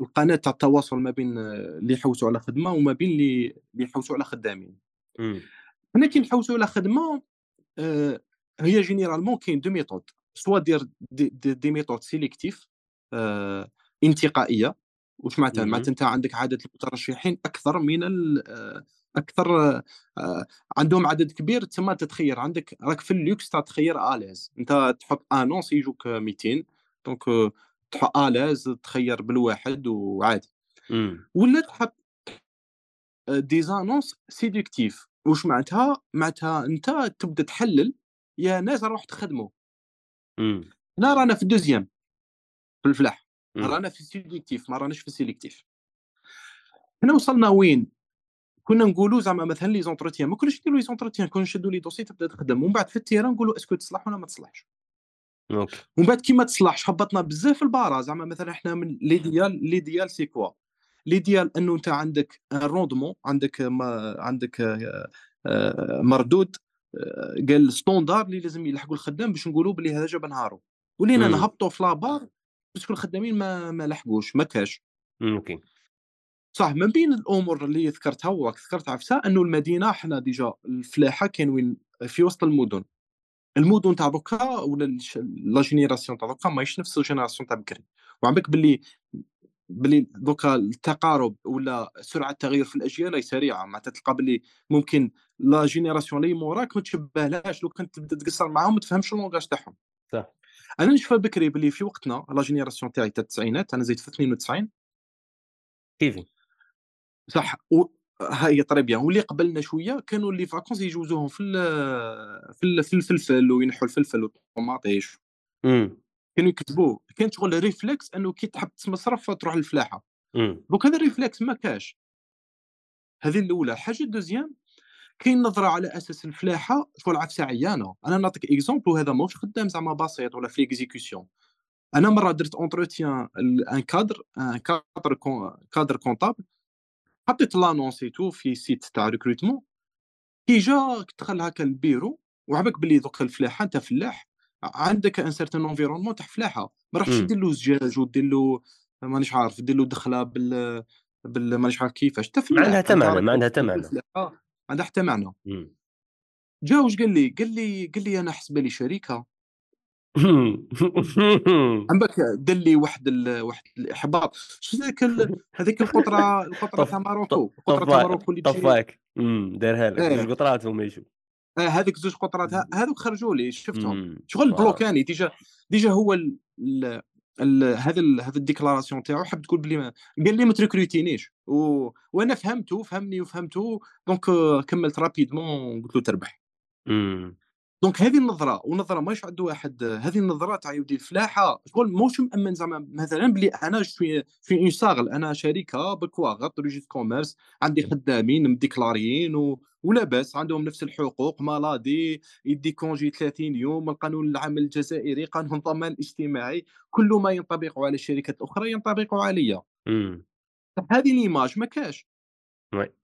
القناة تاع التواصل ما بين اللي يحوسوا على خدمة وما بين اللي اللي يحوسوا على خدامين. حنا كي نحوسوا على خدمة آآ هي généralement كاين 2 méthodes soit دير des des des méthodes sélectives آآ انتقائية واش معناتها؟ معناتها أنت عندك عدد المترشحين أكثر من أكثر آآ عندهم عدد كبير. تما تتخيّر عندك راك في الluxe تاع تخيّر l'aise أنت تحط annonce يجوك 200 دونك تح à l'aise تخيّر بالواحد وعادي. ولا تحط des annonces séductifs واش معناتها؟ معناتها أنت تبدأ تحلّل يا ناس روحوا تخدموا، لا رانا في ال2 في الفلاح، رانا في الsélectif ما راناش في الsélectif. حنا وصلنا وين؟ كنا نقولوا زعما مثلًا les entretiens ما كناش نديروا les entretiens كنا نشدوا les dossiers تبدا تخدم، ومن بعد في ال terrain نقولوا est-ce que تصلح والّا ما تصلحش. أوكي، ومن بعد كي ما تصلحش هبطنا بزاف في la barre. زعما مثلًا حنا من l'idéal l'idéal c'est quoi؟ l'idéal إنه أنت عندك un rendement عندك ما عندك آآ مردود آآ قال standard اللي لازم يلحقوا الخدام باش نقولوا بلي هذا جاب نهارو، ولينا نهبطوا في la barre parce que الخدامين ما ما لحقوش ما كاش. أوكي، صح من بين الأمور اللي ذكرتها وراك ذكرت عفسة إنه المدينة حنا déjà الفلاحة كاين وين في وسط المدن. المدن تاع دوكا ولا la génération تاع دوكا ماهيش نفس ال génération تاع بكري، بالك باللي باللي دوكا التقارب ولا سرعة التغيير في الأجيال راهي سريعة، معناتها تلقى باللي ممكن la génération اللي موراك ما تشبهلهاش. لو كان تبدأ تقصر معاهم ما تفهمش ال langage تاعهم. صح، أنا نشوفها بكري باللي في وقتنا la génération تاعي تاع التسعينات أنا زيد في 92 كيفي، صح. و ها هي très bien واللي قبلنا شوية كانوا les vacances يجوزوهم في ال في ال في الفلفل وينحوا الفلفل والطوماطيش كانوا يكتبوه. كان شغل réflexe إنه كي تحب تمصرف تروح للفلاحة. دوك هذا ال réflexe ما كاش. هذه الأولى. الحاجة ال deuxième كاين نظرة على أساس الفلاحة شغل عفسه عيانه أنا. نعطيك exemple وهذا ماهوش خدام زعما بسيط ولا في exécution أنا مرة درت entretien un cadre un cadre cadre comptable حطيت l'annonce تاعي في site تاع recrutement كي جا دخل هكا للبيرو وعباك باللي دوك الفلاحة أنت فلاح عندك un certain environnement تاع فلاحة ما راحش. دير له زجاج ودير له مانيش عارف دير له دخلة بال بال مانيش عارف كيفاش انت ما عندها فلاح حتى أنت معنى، راك ما عندها حتى دير معنى. الفلاحه ما عندها حتى معنى. جا واش قال لي قال لي قال لي أنا حسبه لي شركه بالك دار لي واحد ال... واحد الإحباط شفت هذيك ال... هذيك القطرة القطرة تاع ماروكو القطره تاع ماروكو اللي طفاك. دارها لك، آه جوج قطرات هما يشوف. آه، هذوك زوج قطرات هذوك خرجوا لي شفتهم. شغل! بلوكاني ديجا ديجا هو ال... ال... ال... هذا ال... هذا ال déclaration تاعو حب تقول بلي ما... قال لي ما ت recrutينيش و... وأنا فهمته فهمني وفهمته donc كملت rapidement قلت له تربح. donc هذه النظرة ونظرة ماش عند واحد هذه النظرة تاع يودي الفلاحة شغل موش مأمن زعما مثلا بلي أنا في في un SARL أنا شركه بكواغط registre commerce عندي خدامين م déclaréيين و... ولاباس عندهم نفس الحقوق maladie يدي congé 30 يوم القانون العمل الجزائري قانون الضمان الاجتماعي كل ما ينطبق على الشركات الاخرى ينطبق عليا. هذه ليماج ما كاش وي.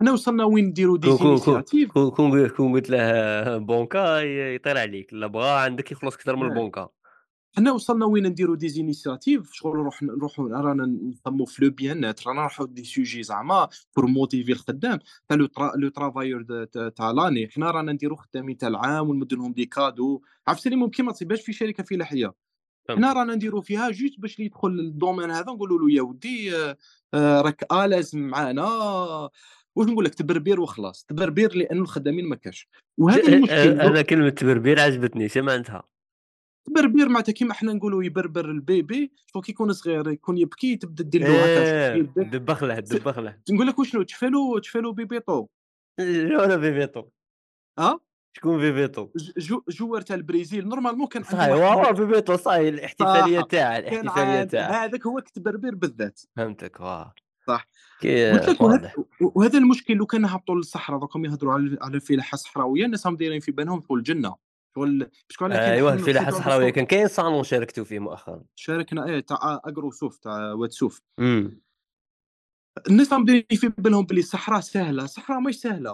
حنا وصلنا وين نديروا دي كون كون كون قلت له بونكا يطير عليك، لا بغا عندك يخلص أكثر من البونكا. حنا وصلنا وين نديروا دي زينيسياتيف شغل نروح نروحوا رانا نهتموا في لو بيان نتر رانا نروحوا دي سوجي زعما بور موتيفي الخدام تاع لو ترا لو ترافايور تاع لاني حنا رانا نديروا خدامين تاع العام ونمد لهم دي كادو. عرفتي اللي ممكن ما تصيبهاش في شركة فلاحيه حنا. رانا نديروا فيها جوست باش اللي يدخل الدومين هذا نقولوا له يا ودي آه، آه، راك الاز معانا. واش نقول لك تبربير وخلاص تبربير لأنه الخدامين ما كاش وهذا المشكل أ أنا كلمة تبربير عجبتني، اش معناتها؟ تبربير معناتها كيما حنا نقولوا يبربر البيبي شغل كي يكون صغير يكون يبكي تبدأ دير له هكا شوف آه، يدك دبّخ له، ت- دبّخ له. نقول لك وشنو تشفى له بيبيطو شكون فيفيتو؟ آه شكون؟ ج- جو جوار تاع البرازيل نورمالمون كان صحيح هو فيفيتو صحيح الاحتفالية صح تاعه، كان الاحتفالية عند تاعه. هذاك هو كتبربر بالذات فهمتك آه. صح قلت لك وهذا المشكل لو كان هبطوا للصحراء دوكم يهضروا على على الفلاحه الصحراويه الناس راهم دايرين في بالهم شغل الجنة شغل أيوه حنا الفلاحة نحيطوا الصحراوية بالصوت. كان كاين صالون شاركتوا فيه مؤخرًا. شاركنا إيه تاع اجرو سوف تاع واد سوف. الناس راهم دايرين في بالهم بلي الصحراء سهلة الصحراء مش سهلة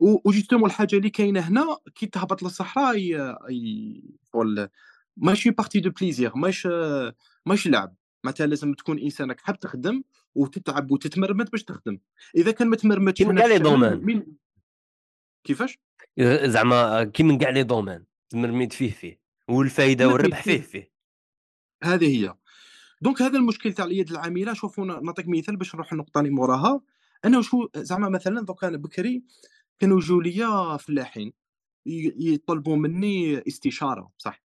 و و justement الحاجة اللي كاينة هنا كي تهبط للصحراء شغل ماشي partie de plaisir ماش ماش لعب معناتها لازم تكون انسانك حاب تخدم وتتعب وتتمرمد باش تخدم. إذا كان ما تمرمدش هنا كاع les domaines. كيفاش؟ زعما كي من كاع les domaines تمرميد فيه فيه، تمرمد والربح فيه. فيه. هذه هي. donc هذا المشكل تاع اليد العاملة. شوفوا نعطيك مثال باش نروح النقطه اللي موراها. أنا شو زعما مثلا دوك أنا بكري كانوا يجوا ليا فلاحين يطلبوا مني استشارة صح؟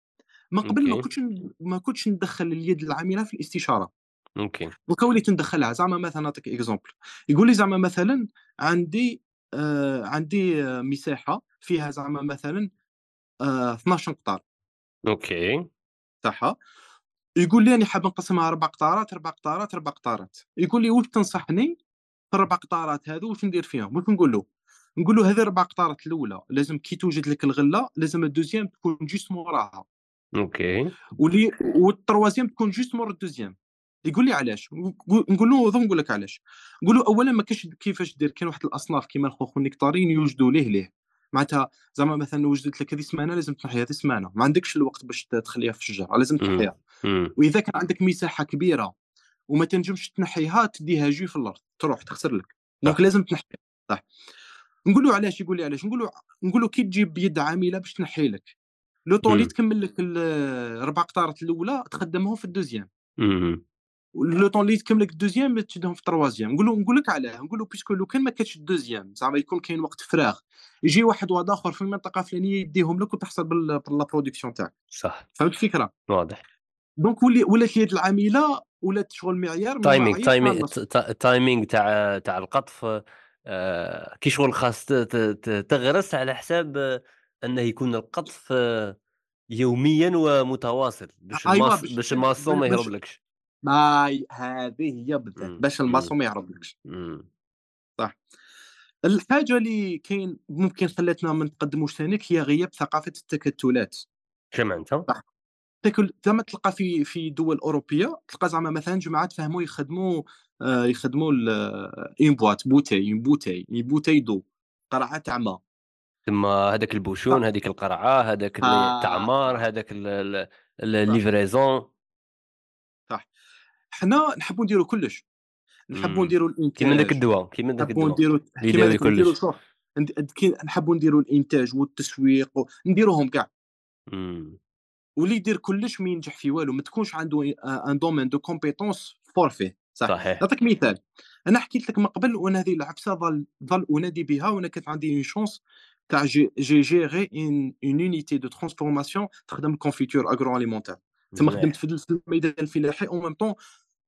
من قبل ما أوكي، كنتش ما كنتش ندخل اليد العاملة في الاستشارة. أوكي. دوكا وليت ندخلها زعما مثلا نعطيك exemple يقول لي زعما مثلا عندي آه عندي آه مساحة فيها زعما مثلا آه 12 قطار. أوكي. تاعها يقول لي راني حاب نقسمها أربع قطارات أربع قطارات أربع قطارات. يقول لي واش تنصحني في الأربع قطارات هذو واش ندير فيهم؟ واش نقول له نقول له هذه الأربع قطارات الأولى لازم كي توجد لك الغلة لازم ال deuxième تكون juste موراها. OK. ولي وال troisième تكون juste مور ال deuxième. يقول لي علاش؟ نقول له ضرك نقول لك علاش. نقول له اولا ما كاش كيفاش دير كاين واحد الأصناف كيما الخوخ وال nectarine يوجدوا ليه ليه. معناتها زعما مثلا وجدت لك هذه سمانة لازم تنحيها هذه سمانة. ما عندكش الوقت باش تخليها في الشجرة لازم تنحيها. وإذا كان عندك مساحة كبيرة وما تنجمش تنحيها تديها جو في الأرض تروح تخسر لك. donc. لازم تنحيها. صح. نقول له علاش؟ يقول لي علاش؟ نقول له نقول له كي تجيب يد عاملة باش تنحي لك. le temps اللي. تكمل لك ال- الاربع قطارات الأولى تخدمهم في ال deuxième. le temps اللي تكمل لك ال deuxième تشدهم في ال troisième نقول له نقول لك علاه نقول له parce que لو كان ما كانش ال deuxième زعما يكون كاين وقت فراغ يجي واحد واحد اخر في المنطقة الفلانيه يديهم لك وتحصل بال- ب la production تاعك صح، فهمت الفكرة واضح. donc ولي ولات اليد العامله ولات شغل معيار timing معايير timing تاع تاع القطف كي شغل خاص تغرس على حساب أنه يكون القطف يوميًا ومتواصل باش باش الماسون ما باش باي هذه هي بالذات إمم، باش إمم، الماسون ما يهربلكش إمم. صح. الحاجة اللي كاين ممكن خلاتنا ما نتقدموش ثانيك هي غياب ثقافة التكتلات. اش معناتها؟ صح. تاكل زعما تلقى في في دول أوروبية تلقى زعما مثلا جماعات فهموا يخدموا آه، يخدموا une boîte bouteille une bouteille une bouteille de قرعة تاع ماء تما هذاك ال bouchon هذيك القرعة هذاك ال- التعمار آه هذاك ال livraison. صح. حنا نحبوا نديروا كلش. نحبوا نديروا كيما داك الإنتاج. الدواء كيما داك الدواء. نديروا كيما يداوي داك نديروا كلش. شوف نحبوا نديروا الإنتاج والتسويق و... نديروهم كاع. واللي يدير كلش ما ينجح في والو ما تكونش عنده un domaine de compétence fort فيه صح؟ صحيح. نعطيك مثال. أنا حكيت لك من قبل وأنا هذه العفسة ظل ظل أنادي بها وأنا كانت عندي une chance تاع gé- gé- gérer une une unité de transformation تخدم confiture agroalimentaire تما خدمت في الميدان الفلاحي en même temps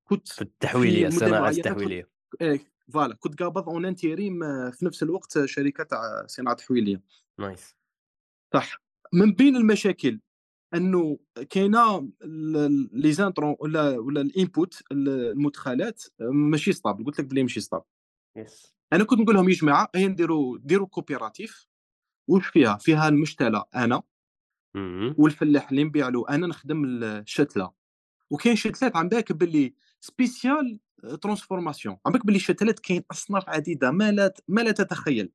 كنت في التحويلية كنت التحويلية. إيه voilà كنت قابض en intérim في نفس الوقت شركة تاع صناعة تحويلية. nice. صح. من بين المشاكل أنه كاينة les entrants ولا ولا ال input المدخلات ماشي stable. قلت لك بلي ماشي stable. yes. أنا كنت نقول لهم يا جماعة هيا نديروا ديروا coopérative. واش فيها؟ فيها المشتله أنا. والفلاح اللي نبيع له أنا نخدم الشتلة. وكاين شتلات عم بالك باللي spécial transformation عم بالك باللي الشتلات كاين أصناف عديدة ما لا ما لا تتخيل.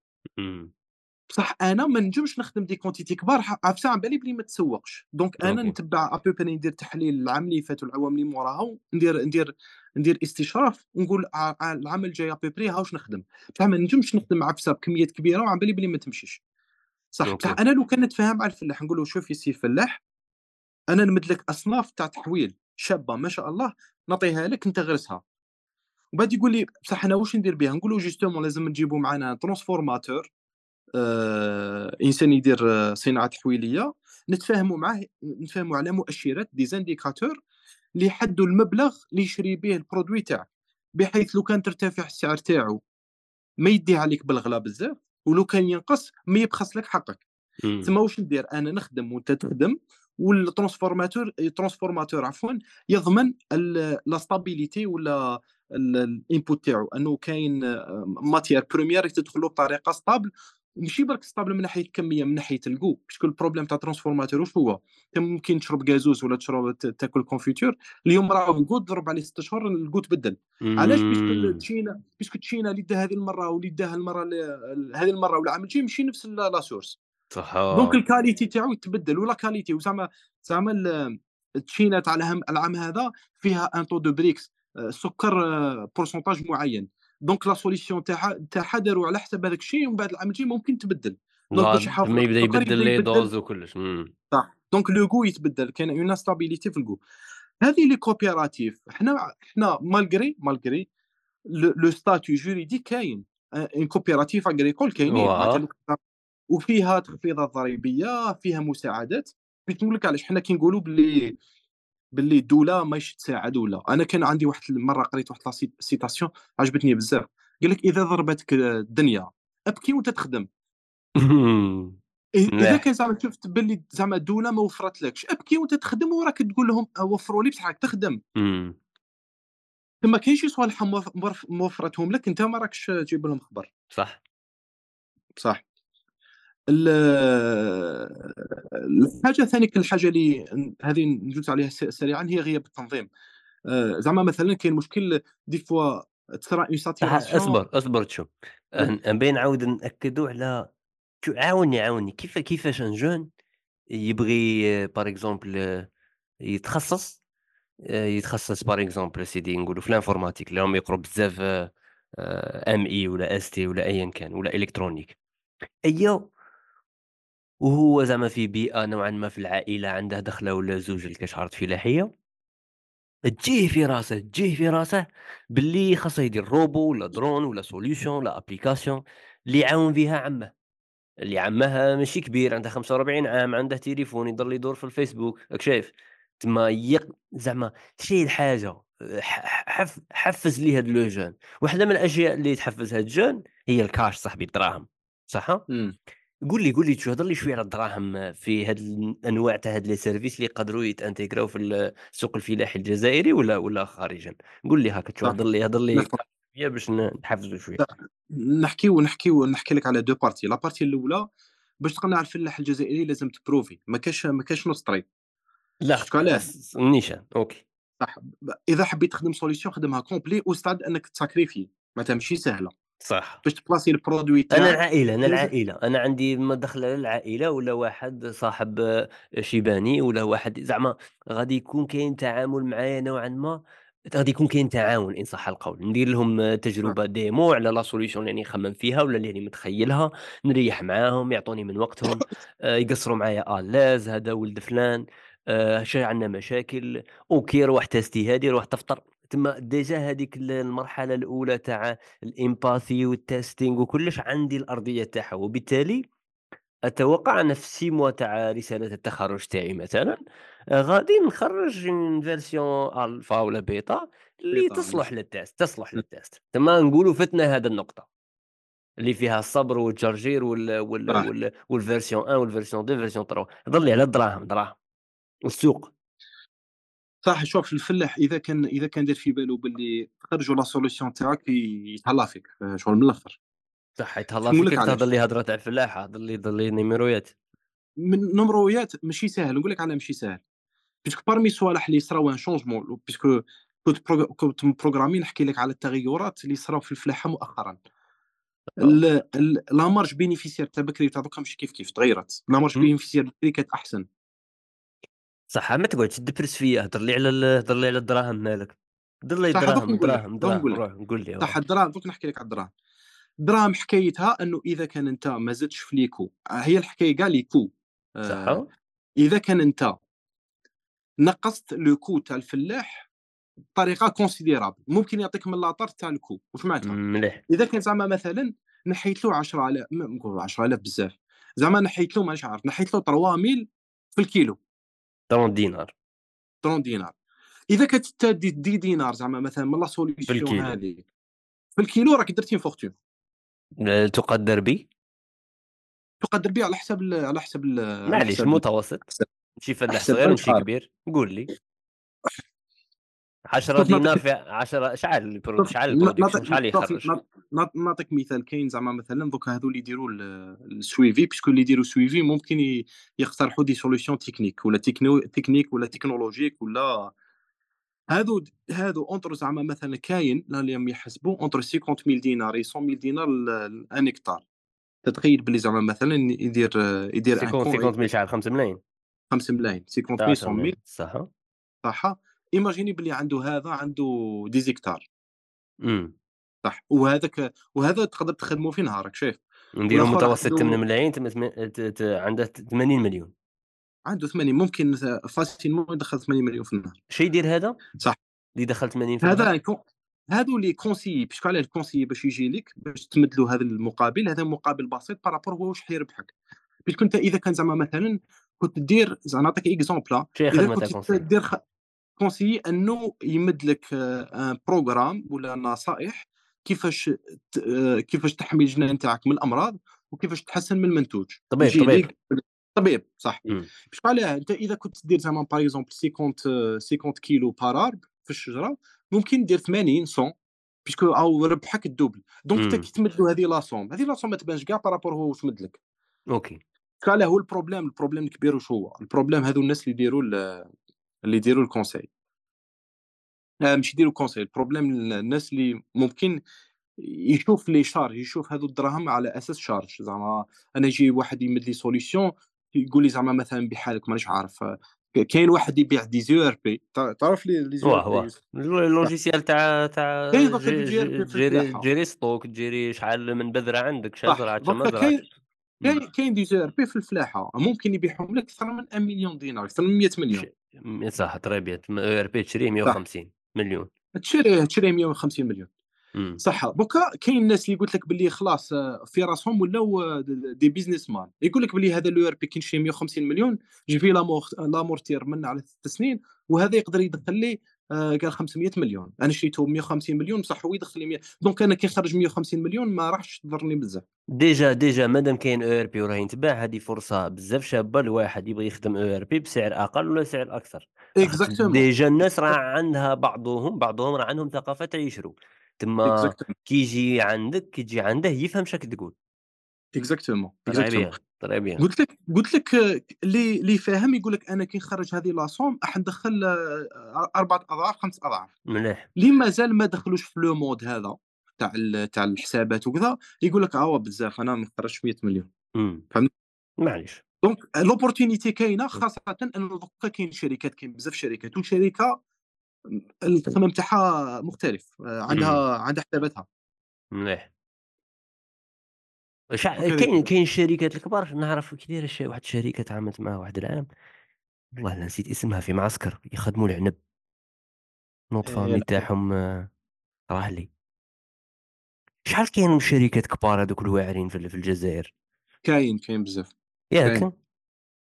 بصح أنا ما نجمش نخدم des quantités كبار عرفت على بالي بلي؟ ما تسوقش. donc أنا نتبع à peu près ندير تحليل العام اللي فات والعوام اللي موراها ندير ندير ندير استشراف ونقول العام الجاي à peu près هاوش نخدم. بصح ما نجمش نخدم عفسة بكميات كبيرة وعم بالي بلي ما تمشيش. صح بصح أنا لو كان نتفاهم مع الفلاح نقول له شوف يا سي الفلاح أنا نمد لك أصناف تاع تحويل شابة ما شاء الله نعطيها لك أنت غرسها. وبعد يقول لي بصح أنا واش ندير بها نقول له justement لازم نجيبوا معنا transformateur آه، إنسان يدير آه، صناعة تحويليه نتفاهموا معاه نتفاهموا على مؤشرات des indicateurs اللي يحدوا المبلغ اللي يشري به ال produit تاعك. بحيث لو كان ترتفع السعر تاعو ما يديه عليك بالغلا بزاف ولو كان ينقص ما يبخس لك حقك. تما واش ندير؟ أنا نخدم وأنت تخدم. وال transformateur ال transformateur عفوا يضمن la stabilité ولا ال input تاعو. أنه كاين matière première تدخل له بطريقة stable ماشي برك stable من ناحية الكميه من ناحية الكو باسكو البروبليم تاع الترانسفورماتور واش هو؟ ممكن تشرب غازوز ولا تشرب تاكل confiture اليوم راه ال goût ضرب عليه ست اشهر ال goût تبدل علاش؟ parce que تشينا parce que تشينا اللي دا هذه المرة واللي داها المره هذه المرة والعام الجاي ماشي نفس la source صح. donc ال qualité تاعو يتبدل ولا qualité وزعما زعما التشينا تاع العام هذا فيها un taux de Brix آه، سكر آه، pourcentage معين. donc la solution تاعها تاعها داروا على حسب هذاك الشيء ومن بعد العام الجاي ممكن تبدل. يحافظوا ما يبدأ يبدل les doses وكلش. صح. donc le goût يتبدل كاين une stabilité في ال goût هذه les coopératives حنا حنا malgré malgré le statut juridique كاين. une coopérative agricole كاينين. وفيها تخفيضات ضريبية فيها مساعدات. بغيت نقول لك علاش حنا كنقولوا باللي باللي الدولة ماهيش تساعد ولا. أنا كان عندي واحد المره قريت واحد citation عجبتني بزاف. قال لك إذا ضربتك الدنيا أبكي وأنت تخدم. [LAUGHS] إذا كان زعما شفت باللي زعما الدولة ما وفرتلكش أبكي وأنت تخدم وراك تقول لهم وفروا لي بصح راك تخدم ما كاينش شي صوالح موف- موف- موفرتهم لك أنت ما راكش تجيب لهم خبر. صح. صح. الحاجة ثاني الحاجة اللي هذه ندوز عليها سريعا هي غياب التنظيم. آه، زعما مثلا كاين مشكل des fois تصرا une صح saturation أصبر أصبر تشوف نبي نعاود نأكدوا على عاوني عاوني. كيف كيفاش un jeune يبغي par exemple يتخصص؟ آه، يتخصص par exemple سيدي نقولوا في ال informatique. اللي هم يقروا بزاف MI ولا ST ولا ايا كان ولا électronique. أيا وهو زعما في بيئة نوعا ما في العائلة عنده دخلة ولا زوج الكشعرت فلاحيه تجيه في راسه تجيه في راسه باللي خاصه يدير روبو ولا درون ولا solution ولا application اللي يعاون فيها عمه. اللي عمه ماشي كبير عنده 45 عام عنده تليفون يضل يدور في الفيسبوك. راك شايف؟ تما يق زعما شي الحاجة ح- حف حفز لي هاد les jeunes. واحدة من الأشياء اللي تحفز هاد ال jeunes هي الكاش صاحبي الدراهم. صح. قول لي قول لي شو هضر لي شوية على الدراهم في هاد الانواع تاع هاد les services اللي يقدروا يتانتيغراو في السوق الفلاحي الجزائري ولا ولا خارجا. قول لي هكا هضر لي هضر لي. شوية باش نحفزوا شوية. نحكيو نحكيو نحكي لك على deux parties. la partie الأولى باش تقنع الفلاح الجزائري لازم ت prouver. ما كاش ما كاش نص طريق. لا النيشان OK. صح. إذا حبيت تخدم solution خدمها complète وستاد أنك ت sacrifier ما تمشي سهلة. صح. باش ت placer ال produit العائلة، أنا لازم. العائلة، أنا عندي مدخل على العائلة ولا واحد صاحب آه، شيباني ولا واحد زعما غادي يكون كاين تعامل معايا نوعًا ما غادي يكون كاين تعاون إن صح القول، ندير لهم آه، تجربة demo على la solution اللي راني نخمم فيها ولا اللي راني متخيلها، نريّح معاهم، يعطوني من وقتهم، آآ يقصروا معايا à l'aise هذا ولد فلان، ش عندنا مشاكل، OK روح tester هذه، روح تفطر، تما déjà هذيك ال المرحلة الأولى تاع ال empathy و ال testing وكلش عندي الأرضية تاعها، وبالتالي أتوقع أن في 6 mois تاع رسالة التخرُّج تاعي مثلًا، آآ غادي نخرّج une version alpha ولا بيتا اللي تصلح لل test تصلح لل test تما نقولوا فتنا هذه النقطة، اللي فيها الصبر والجرجير وال وال صح، وال والversion 1 والversion 2 version 3 ضل لي على الدراهم، دراهم. والسوق، صح شوف الفلاح إذا كان إذا كان دار في بالو باللي تخرجوا لا solution تاعك يتهلا فيك، آآ شغل من الآخر، صح يتهلا فيك تهضر لي هضرة تاع الفلاحة، هضر لي هضر لي نيميرويات، من نمرويات ماشي ساهل، نقول لك علاه ماشي ساهل، parce que parmi الصوالح اللي صراو un changement parce que كنت كنت م programmé نحكي لك على التغيرات اللي صراو في الفلاحة مؤخرًا. آه، la marge bénéficiaire تاع بكري وتاع دوكا ماشي كيف كيف تغيرت، la marge إمم. bénéficiaire بكري كانت أحسن، صح ما تقعدش تدبرس فيا هضر لي على هضر لي على الدراهم مالك، هضر لي الدراهم نقول دراهم دراهم نقول روح قُل لي صح الدراهم دوك نحكي لك على الدراهم، الدراهم حكايتها إنه إذا كان أنت ما زدتش في les coûts هي الحكاية كاع les coûts. صح؟ إذا كان أنت نقّصت le coût تاع الفلاح بطريقة considérable. ممكن يعطيك من لاطار تاع ال coût واش معناتها؟ مليح. إذا كان زعما مثلًا نحيت له 10000 م نقولوا 10000 بزاف، زعما نحيت له مانيش عارف نحيت له 3000 في الكيلو. 30 دينار. 30 دينار. إذا كانت أنت دي 10 دينار زعما مثلًا من la solution هذه في الكيلو راك درتي fortune، تُقدّر ب تقدّر بها على حساب ال على على معليش المتوسط، ماشي فلاح صغير عارف، كبير، قُل لي. 10 شوف دينار في 10 شحال البرو شوف شحال ن الproduction نعطيك شحال شوف يخرّج؟ نعطيك مثال كاين زعما مثلًا دوكا هاذو اللي يديروا ال الsuivi puisque اللي يديروا suivi ممكن يقترحوا دي solutions techniques ولا تكنو techniques ولا technologiques ولا د هاذو entre زعما مثلًا كاين راهم يحسبوا entre 50.000 دينار et 100.000 دينار ل1 هكتار. تتخيل بلي زعما مثلًا يدير يدير ان سيكون كون سيكونت ميل شحال 5 ملاين؟ 5 ملاين 50.000 10 ملاين 100.000 صح؟ صح، إيماجيني بلي عنده هذا عنده دي زيكتار إمم، صح، وهذاك وهذا تقدر تخدمه في نهارك شايف، نديرو متوسط 8 عنده ملايين تم ت ت عنده 80.000.000 عنده 80 ممكن فاسيلمون يدخّل 80 مليون في النهار. شي يدير هذا؟ صح، اللي دخل 80 في؟ هذا كون هادو لي كونسيي باسكو علاه ال conseiller باش يجي لك باش تمد له هذا المقابل، هذا مقابل بسيط par rapport هو واش حيربحك، parce que أنت إذا كان زعما مثلًا كنت دير زعما نعطيك إذا خدمة تاع كنت conseiller؟ دير conseiller أنه يمد لك آآ program ولا نصائح كيفاش آآ كيفاش تحمي الجنين نتاعك من الأمراض، وكيفاش تحسّن من المنتوج، طبيب، طبيب، طبيب صح، parce que علاه أنت إذا كنت دير زعما par exemple 50 50 كيلو arbre في الشجرة، ممكن دير 80 100 parce que راهو ربحك ال double، donc إمم، كي تمد له هذه la somme هذه la somme ما تبانش كاع rapport هو واش مد لك،. parce que علاه هو ال problème ال problème الكبير واش هو؟ ال problème هاذو الناس اللي يديروا اللي يديروا ال conseil. لا مش يديروا conseil. ال problème ال الناس اللي ممكن يشوف les charges يشوف هذو الدراهم على أساس charge، زعما أنا يجي واحد يمد لي solution يقول لي زعما مثلًا بحالك مانيش عارف. كاين واحد يبيع دي ZERP ت تعرف لي واه، يوسف؟ ال صح، اللوجيسيال تاع تاع كاين دوكا ج دي ج ZERP في تجيري الفلاحة، تجيري ستوك، تجيري شحال من بذرة عندك، صح، شجرة، ش دوكا مزرعة، كاين كاين دي ZERP في الفلاحة ممكن يبيعهم لك أكثر من 1.000.000 دينار أكثر من ش 100.000.000 م صح تري بيان تم ERP تشريه صح، 150.000.000 تشريه تشريه 150.000.000 إمم، صح دوكا كاين الناس اللي قلت لك باللي خلاص آه، في راسهم ولاو د دي business man يقول لك بلي هذا لو أر بي كي نشري 150 مليون يجي فيه l'amor l'amortir من على 6 سنين وهذا يقدر يدخل لي آه، قال 500 مليون. أنا شريته ب 150 مليون بصح هو يدخل لي 100 donc أنا كي نخرج 150 مليون ما راحش تضرني بزاف. déjà déjà مادام كاين ERP وراه يتباع هذه فرصة بزاف شابة لواحد يبغي يخدم ERP بسعر أقل ولا سعر لاخاطش exactement déjà الناس راه عندها بعضهم بعضهم راه عندهم ثقافة تاع يشرو، تما كي يجي عندك كي عنده يفهم شاك تقول، exactement exactement bien، قلت لك قلت لك آه، اللي اللي فاهم يقول لك أنا كي نخرج هذه la somme راح ندخل آه، أربعة أضعاف خمس أضعاف. مليح، اللي مازال ما دخلوش في le mode هذا تاع تاع الحسابات وكذا، يقول لك آه بزاف ما نخرجش 100.000.000 إمم، فهمت؟ معليش. donc l'opportunité كاينة خاصةً أنه دوكا كاين شركات كاين بزاف شركات وشركة م التصميم تاعها مختلف، إمم، عندها عندها حساباتها، مليح. شع كاين. كاين الشركات الكبار نعرف دايرة ش واحد الشركة تعاملت معاها واحد العام، والله لا نسيت اسمها في معسكر يخدموا العنب، نوض إيه فامي تاعهم آه، راهلي. شحال كاين من شركات كبار هادوك الواعرين في ال في الجزائر، كاين، كاين بزاف، ياك؟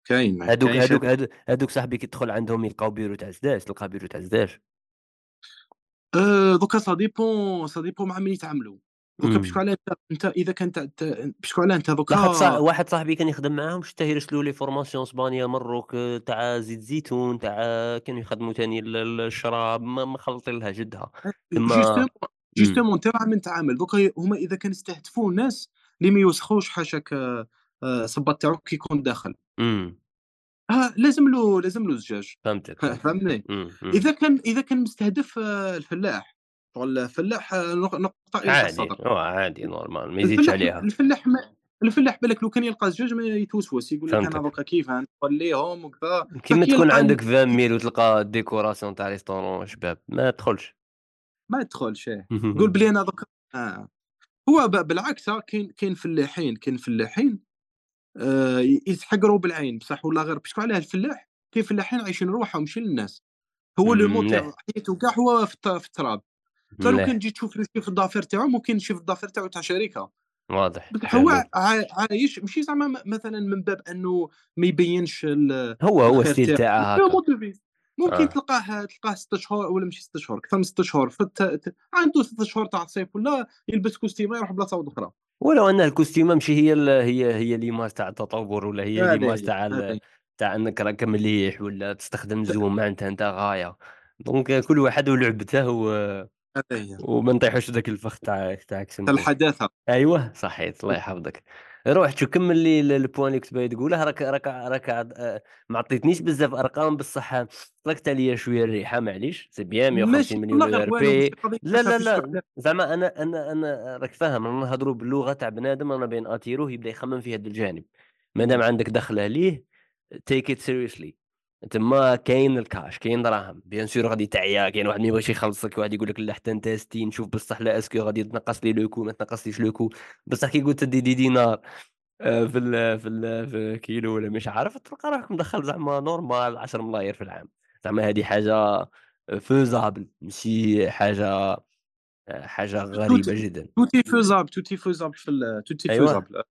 كاين، شركات هادو هادوك صاحبي كي تدخل عندهم يلقاو بيرو تاع سداس، تلقى بيرو تاع سداس. آآ دوكا ça dépend ça dépend مع من يتعاملوا، دوكا باسكو إمم. علاه أنت أنت إذا كان ت ت باسكو علاه أنت واحد صا دوكا واحد صاحبي كان يخدم معاهم شتاه يرسلوا لي فورماسيون اسبانيا مروك آه، تاع زيت الزيتون تاع كانوا يخدموا ال الشراب ما مخلطين لها جدها، تما جوستومون إمم، جوستومون أنت راه من تعامل، دوكا هُما إذا كانوا يستهدفوا الناس اللي ما يوسخوش حاشاك آآ الصباط تاعو كي يكون داخل. إمم، آه، لازم له لازم له زجاج فهمتك،؟ إمم، إمم. إذا كان إذا كان مستهدف آه، الفلاح، شغل الفلاح آه، نق نقطة إلى تاع عادي، عادي normal ما يزيدش عليها، الفلاح ما الفلاح بالك لو كان يلقى الزجاج ما يتوسوس، يقول لك فهمتك. دوكا كيفاه نخليهم وكذا، كيما كي تكون عندك 20.000 وتلقى décoration تاع restaurant شباب، ما تدخلش. ما يدخلش إيه، قُل [LAUGHS] بلي أنا دوكا آه، هو بالعكس ها كاين كاين فلاحين كاين فلاحين ي يتحقروا بالعين بصح والله غير؟ parce que علاه الفلاح؟ كاين فلاحين عايشين رواحهم ماشي للناس، هو لو مليح، حياته كاع هو في التراب. أنت لو كان تجي تشوف ال chiffre d'affaires تاعو ممكن ال chiffre d'affaires تاعو تاع شركة، واضح، بصح هو عايش ماشي زعما مثلًا من باب أنه ما يبينش ال هو، هو الخير ال style تاعو، تاعه لا هاكا. mode de vie ممكن آه. تلقاه تلقاه 6 شهور ولا ماشي 6 شهور أكثر من 6 شهور. في الت ت عنده 6 شهور تاع الصيف ولا يلبس كوستيمه يروح بلاصة وحدة أخرى، ولو أن الكوستيمة ماشي هي ال هي هي l'image تاع التطور ولا هي ليماج تاع ال تاع أنك راك مليح ولا تستخدم زوم معناتها أنت غاية. donc كل واحد ولعبته و هي، وما نطيحوش ذاك الفخ تاع تاع. الحداثة، أيوه صحيت الله يحفظك. روح شو كمّل لي ال ال point اللي كنت باغي تقوله راك راك راك آآ ما عطيتنيش بزاف أرقام بصح طلقت عليَّ شوية الريحة معليش c'est bien ماشي 150.000.000 والله غير والو ERP ماشي قضية لا، لا، لا، زعما أنا أنا أنا راك فاهم رانا نهضروا باللغة تاع بنادم رانا باغيين ن attirer وه يبدأ يخمم في هذا الجانب. مادام عندك دخلة ليه take it seriously. تما كاين الكاش، كاين دراهم، bien sûr غادي تعيا، كاين واحد ما يبغيش يخلصك، واحد يقول لك لا حتى ن tester نشوف بصح لا est-ce que غادي تنقّص لي coût ما تنقّصليش coût بصح كي قلت تدي دي دينار آآ في ال في ال في كيلو والّا مش عارف تلقى روحك مدخّل زعما normal 10 ملاير في العام، زعما هذه حاجة faisable ماشي حاجة tout غريبة est جدًا. faisable tout est faisable في أيوه، faisable.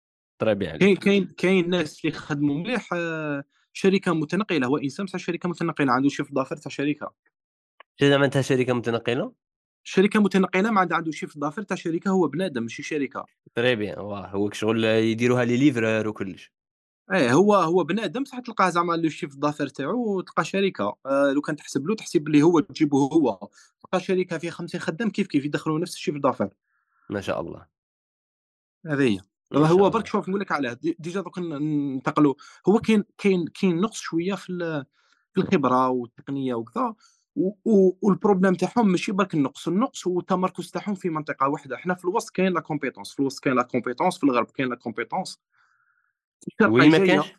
très bien كاين. كاين كاين ناس اللي يخدموا مليح آآ، شركة متنقلة، هو إنسان بصح شركة متنقلة، عنده chiffre d'affaires تاع شركة، زعما أنت شركة متنقلة؟ شركة متنقلة ما عنده chiffre d'affaires تاع شركة، هو بنادم ماشي شركة، très bien واه هو شغل يديروها لي livreur وكلش. أيه هو هو بنادم بصح تلقاه زعما le chiffre d'affaires تاعو تلقاه شركة، آآ، لو كان تحسب له تحسب بلي هو تجيبه هو، تلقى شركة فيها 50 خدام كيف كيف يدخلوا نفس ال chiffre d'affaires ما شاء الله، هذه هي. شاء هو برك. شوف نقول لك علاه déjà دوك ننتقلوا هو كاين كاين كاين نقص شوية في في الخبرة والتقنية وكذا، و و وال problème تاعهم ماشي برك النقص، النقص هو التمركز تاعهم في منطقة واحدة، حنا في الوسط كاين la compétence، في الوسط كاين la compétence، في الغرب كاين compétence، الشرقة وين ما كانش؟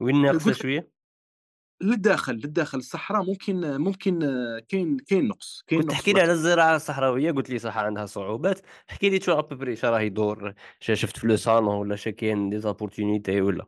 وين لك شوية؟ للداخل، للداخل الصحراء ممكن ممكن كاين كاين نقص، كاين كنت تحكي لي على الزراعة الصحراوية قلت لي صح عندها صعوبات، احكِ لي شو après اش راه يدور، شفت في le salon والّا ش كاين des opportunités والّا؟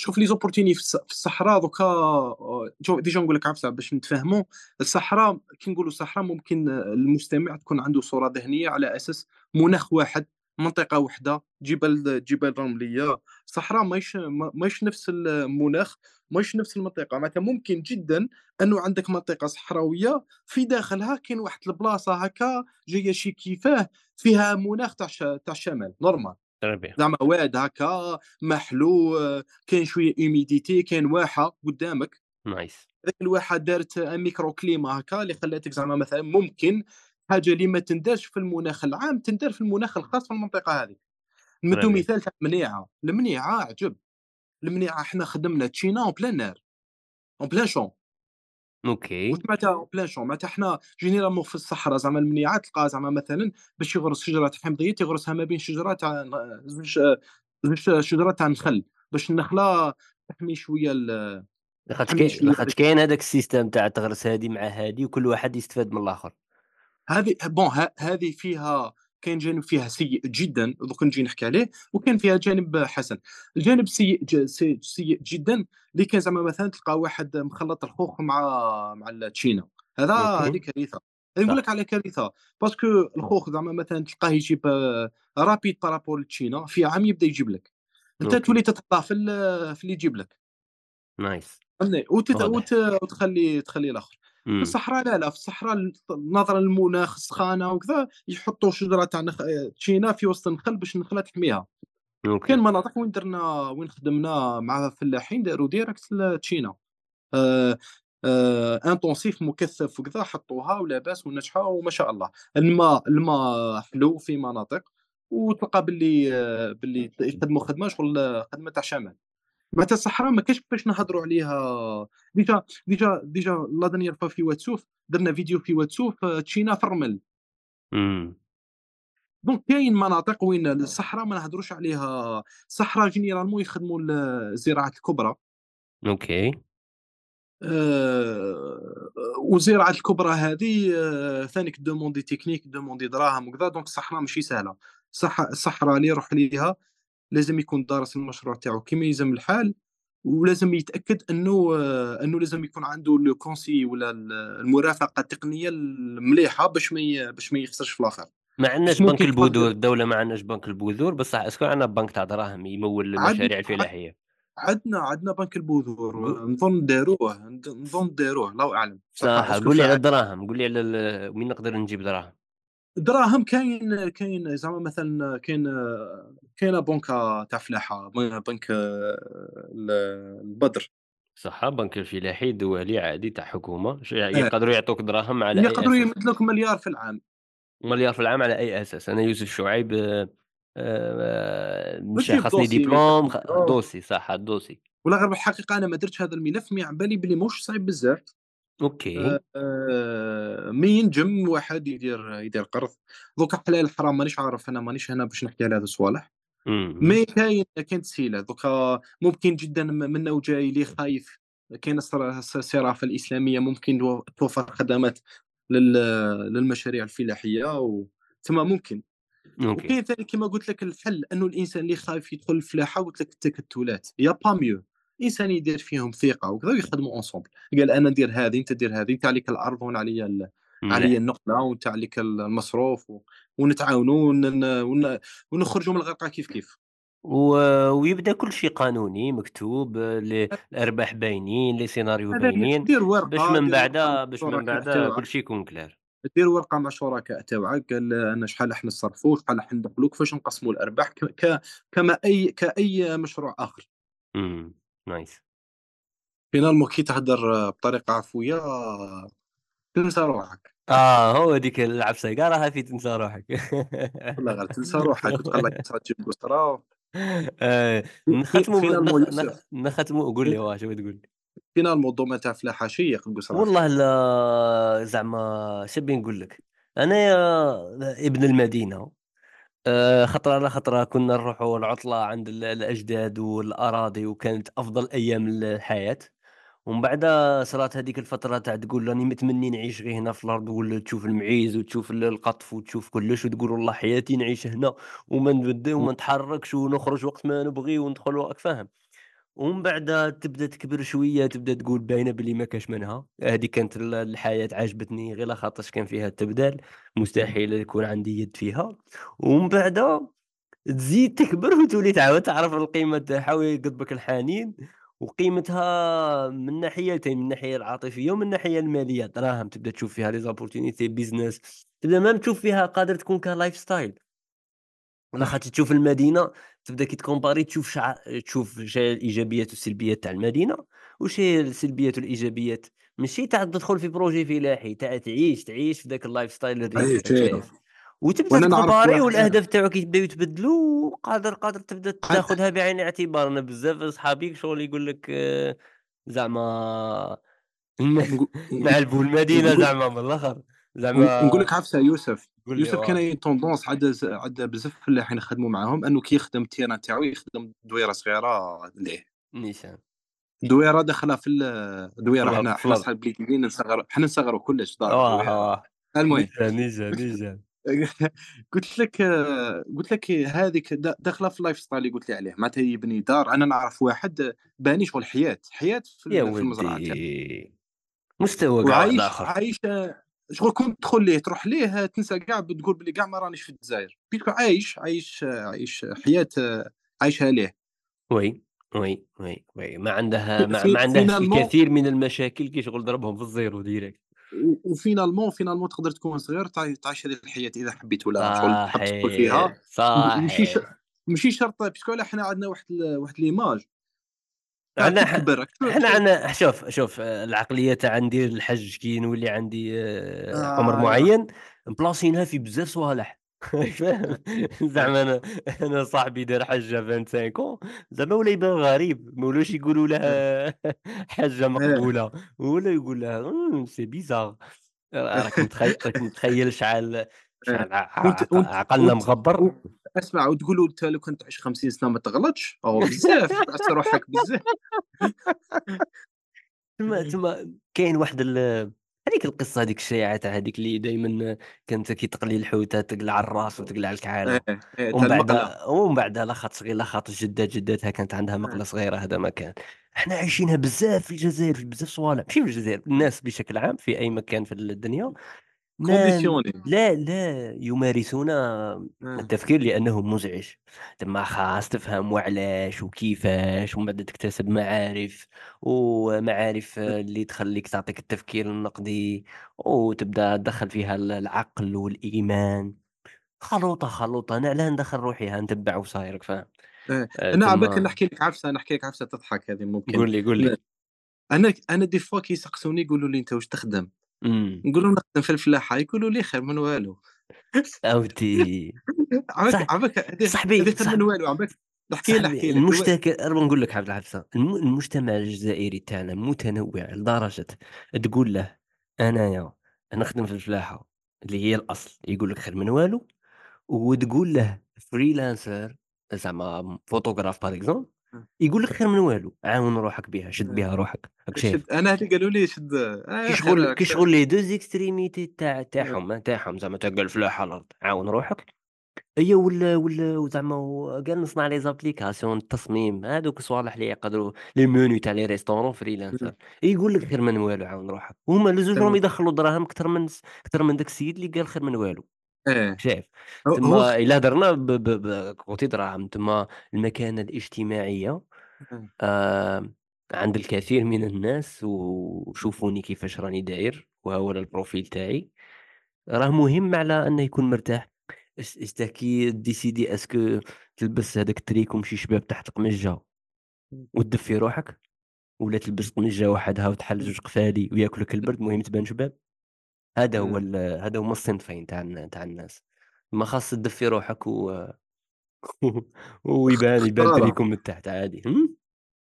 شوف les opportunités في الص في الصحراء دوكا déjà نقول لك عفسة باش نتفاهموا، الصحراء كي نقولوا الصحراء ممكن المستمع تكون عنده صورة ذهنية على أساس مناخ واحد، منطقة وحدة، جبال جبال رملية، الصحراء ماهيش ما ماهيش نفس المناخ، ماهيش نفس المنطقة، معناتها ممكن جدًا أنه عندك منطقة صحراوية في داخلها كاين واحد البلاصة هكا جاية شي كيفاه فيها مناخ تاع تاع الشمال normal. زعما واد هكا محلو كاين شوية humidité كاين واحة قدامك. Nice. هذيك الواحة دارت micro climat هكا اللي خلاتك زعما مثلا ممكن حاجة اللي ما تندارش في المناخ العام تندار في المناخ الخاص في المنطقة هذه bien مثال تاع المنيعة. المنيعة عجب. المنيعة حنا خدمنا تشينا en plein air en plein champ OK، وسمعتها plein champ معناتها حنا généralement في الصحراء زعما المنيعات تلقى زعما مثلًا باش يغرس شجرة حمضية تيغرسها ما بين شجرة تاع [HESITATION] زوج زوج شجرات تاع نخل، باش النخلة تحمي شوية ال لاخاطش لاخاطش كاين هذاك ال système تاع تغرس هادي مع هادي وكل واحد يستفاد من الآخر. هذه bon هذه فيها كاين جانب فيها سيء جدًا دوك نجي نحكي عليه، وكاين فيها جانب حسن. الجانب السيء ج سي سيء جدًا اللي كان زعما مثلًا تلقى واحد مخلّط الخوخ مع مع التشينا، هذا هذه كارثة. نقول لك على كارثة، parce que الخوخ زعما مثلًا تلقاه يجيب par rapport للتشينا، في عام يبدأ يجيب لك. OK، تولي تتقطع في في اللي يجيب لك. nice،؟ وتت. وتخلّي تخلّي الآخر. في الصحراء لا، لا، في الصحراء ال نظرًا للمناخ، السخانة وكذا، يحطّوا شجرة تاع نخ تشينا في وسط النخل باش النخلة تحميها. كاين أوكي، مناطق وين درنا وين خدمنا مع فلاحين داروا direct التشينا. آآ آآ intensif مكثّف وكذا، حطّوها ولاباس وناجحة وما شاء الله. الماء الماء حلو في مناطق، وتلقى باللي باللي يخدموا خدمة شغل خدمة تاع شمال. معناتها الصحراء ما كاينش كيفاش نهضروا عليها. déjà déjà déjà la dernière fois في واد سوف درنا فيديو في واد سوف آه، تشينا في الرمل. donc كاين مناطق وين الصحراء ما نهضروش عليها. الصحراء généralement يخدموا ال الزراعات الكبرى. okay، آآ والزراعات الكبرى هذه آآ ثانيك demandé technique demandé دراهم وكذا donc الصحراء ماشي الصح الصحراء اللي يروح ليها لازم يكون دارس المشروع تاعو كيما يلزم الحال، ولازم يتأكد أنه آه، أنه لازم يكون عنده le conseil ولا ال المرافقة التقنية المليحة باش ما باش ما يخسرش في الآخر، ما عندناش بنك البذور، تقد الدولة ما عندناش بنك البذور، بصح اسكو عندنا بنك تاع دراهم يمول المشاريع عن الفلاحية؟ عندنا عندنا بنك البذور نظن داروه نظن داروه الله أعلم صح، قُل لي على الدراهم، قُل لي على وين نقدر نجيب دراهم؟ الدراهم كاين كاين زعما مثلًا كاين كاينة بنكة تاع فلاحة ب بنك آه، ال البدر صح، بنك الفلاحي الدولي عادي تاع حكومة، ش آه، يقدروا يعطوك دراهم على يقدروا؟ يمدّلوك مليار في العام. مليار في العام على أي أساس؟ أنا يوسف شعيب مش خاصني دوسي دبلوم خ تحمّله دوسي صح الدوسي، ولا غير بالحقيقة أنا ما درتش هذا الملف مي على بالي بلي ماهوش صعيب بزاف okay، آآ، mais ينجم واحد يدير يدير قرض، دوكا حلال حرام مانيش عارف أنا مانيش هنا باش نحكي على هاد الصوالح، mais كاين كاين تسهيلات دوكا ممكن جدًا م منه وجاي اللي خايف كاين الصرا الص الصرافة الإسلامية ممكن تو توفر خدمات لل للمشاريع الفلاحية و تما ممكن. وكاين ثاني كيما قلت لك الحل أنه الإنسان اللي خايف يدخل الفلاحة قلت لك التكتلات y a pas mieux. إنسان يدير فيهم ثقة وكذا ويخدموا ensemble قال أنا ندير هذه أنت دير هذه أنت عليك الأرض وأنا عليا ال... عليا. النقله وأنت عليك المصروف و... ونتعاونوا ون... ون... ونخرجوا من الغرقه كيف كيف و ويبدأ كل شيء قانوني مكتوب ل الأرباح باينين، les scénarios باينين، باش من بعدا باش من بعدا كل شيء يكون clair. دير ورقة مع الشركاء تاوعك قال أنا شحال راح نصرفوا شحال راح ندخلوا كيفاش نقسموا الأرباح ك... كما أي كأي مشروع آخر. فينالمون كي تهدر بطريقة عفوية تنسى روحك، آه، هو ديك العبسة كاع راها في تنسى روحك. والله غير تنسى روحك وتقلّق تروح تجيب قسطرة آآ في نختموا ب فينالمون نخ نخ يوسف نختموا قُل لي واش تقول؟ فينالمون الدومين تاع الفلاحة شيّق القسرة، والله لا زعما شنو بين نقول لك، أنايا ابن المدينة. آآ خطرة على خطرة كنا نروحوا العطلة عند ال الأجداد والأراضي وكانت أفضل أيام الحياة، ومن بعدها صرات هذيك الفترة تاع تقول راني متمني نعيش غير هنا في الأرض ولا تشوف المعيز وتشوف ال القطف وتشوف كلش وتقول والله حياتي نعيش هنا وما نبدل إمم، وما نتحركش ونخرج وقت ما نبغي وندخل فاهم؟ ومن بعدها تبدأ تكبر شوية تبدأ تقول باينة بلي ما كاش منها، هذه كانت ال الحياة عجبتني غير لاخاطرش كان فيها التبدال، مستحيل يكون عندي يد فيها، ومن بعدها تزيد تكبر وتولي تعاود تعرف القيمة تاعها ويقضبك الحنين، وقيمتها من ناحيتين، من الناحية العاطفية ومن الناحية المالية، دراهم تبدأ تشوف فيها les opportunités business. تبدأ مام تشوف فيها قادر تكون كlife style. صح، لاخاطش تشوف المدينة تبدا كي تكومباري تشوف شع تشوف شنو الإيجابيات والسلبيات تاع المدينة، وش هي السلبيات والإيجابيات، ماشي تاع تدخل في projet فلاحي، تاع تعيش تعيش في ذاك شيء. شايف، وتبدا تكومباري واحد والأهداف تاعك يبداو يتبدلوا وقادر قادر تبدا تاخذها بعين الاعتبار، أنا بزاف صحابي شغل يقول لك آه، زعما [LAUGHS] مع نقول زعما من الآخر، ن زعما نقول لك عفسة يوسف، يوسف واه، كاينة tendance عند ز عند بزاف الفلاحين نخدموا معاهم أنه كي يخدم التيران تاعو يخدم دويرة صغيرة ليه، نيشان دويرة داخلة في فلان حنا حنا صحاب البليديين نصغروا حنا نصغروا كلش دار دويرة. واه، المهم. نيشان، نيشان،. [LAUGHS] قلت لك قلت لك هذيك د داخلة في الlife style اللي قلت لي عليه، معناتها يبني دار. أنا نعرف واحد باني شغل حياة، حياة في في. ودي. مستوى كاع وعايش آخر. عايش شغل كون تدخل ليه تروح ليه تنسى كاع تقول بلي كاع ما رانيش في الجزائر بيتكو عايش عايش عايش حياة عايشها ليه oui، oui، oui، oui، ما عنده [LAUGHS] في ما ما في عنده finalement الكثير من المشاكل كي شغل ضربهم في ال zéro direct. و finalement finalement تقدر تكون صغير تعي- تعيش هذه الحياة إذا حبيت ولا شغل تحب تدخل فيها صحيح، ماشي. ماشي شرط parce que حنا عندنا واحد. واحد l'image تاع عندنا كي ح تكبر شو- حنا شو- عندنا شوف شوف آه، العقلية تاع ندير الحج كي نولي عندي آآ عمر آه معيّن مبلاصينها في بزاف صوالح [LAUGHS] فاهم؟ آه. زعما أنا أنا صاحبي دار حجة 25 ans زعما ولا يبان غريب، ما ولاوش يقولوا له آه. حجة آه. مقبولة، ولا يقول له إمم c'est bizarre راك متخي راك متخيّل آه. عق وانت عقلنا مغبّر؟ اسمع وتقولوا انت لو كنت تعيش 50 سنة ما تغلطش؟ أو بزاف تعس روحك بزاف. تما تما كاين واحد هذيك القصة هذيك الشائعة تاع هذيك اللي دايمًا كانت كي تقلي الحوتة تقلع الراس وتقلع الكعالة، إيه إيه تاع ومن بعدها ومن بعدها لا خاطر لا خاطر جدات جداتها كانت عندها. مقلة صغيرة هذا ما كان، حنا عايشينها بزاف في الجزائر في بزاف صوالح ماشي في الجزائر الناس بشكل عام في أي مكان في الدنيا. conditionnés لا لا يمارسون آه. التفكير لأنه مزعج، تما خاص تفهم وعلاش وكيفاش ومن بعد تكتسب معارف، ومعارف اللي تخليك تعطيك التفكير النقدي، وتبدأ تدخّل فيها ال العقل والإيمان، خلوطة، خلوطة، أنا علاه ندخّل روحي ها نتبع وصاير راك فاهم؟ آآ أنا عباك تما نحكي لك عفسة نحكي لك عفسة تضحك هذه ممكن. قُل لي، ن- لي. أنا أنا دي فوا كيسقسوني يقولوا لي أنت واش تخدم؟ نقول لهم نخدم في الفلاحة يقولوا لي خير من والو. [LAUGHS] عباك عباك هذه هذه صاحبي خير من والو عباك نحكي لك نحكي لك المشتك نقول لك عبد العزيز الم المجتمع الجزائري تاعنا متنوع لدرجة تقول له أنايا نخدم في الفلاحة اللي هي الأصل، يقول لك خير من والو، وتقول له freelancer زعما photographe par exemple. يقول لك خير من والو، عاون روحك بها، شد بها روحك، شايف؟ شد أنا هذه قالوا لي شد كي شغل كي. شغل les 2 extrémités تاع. تاعهم تاعهم زعما تلقى الفلاحة الأرض، عاون روحك. هي وال وال وزعما وكاع نصنع les applications التصميم هادوك الصوالح اللي يقدروا les menus تاع les restaurants freelancer. يقول لك خير من والو عاون روحك. هما لزوج راهم يدخلوا دراهم أكثر من أكثر من داك السيد اللي قال خير من والو. إيه. شايف. هو هو تما الا هضرنا ب- دراهم تما المكانة الاجتماعية خ- آه عند الكثير من الناس وشوفوني كيفاش راني داير وهو ال profil تاعي. راه مهم على أنه يكون مرتاح. اش أنت كي décidé est-ce que تلبس هذاك التريكو مشي شباب تحت قميجة وتدفي روحك، ولا تلبس قميجة وحدها وتحل جوج قفالي وياكلك البرد المهم تبان شباب، هذا هو هذا هما الصنفين تاع تاع الناس، ما خاص تدفي روحك و [LAUGHS] ويبان يبان تريكو من تحت عادي،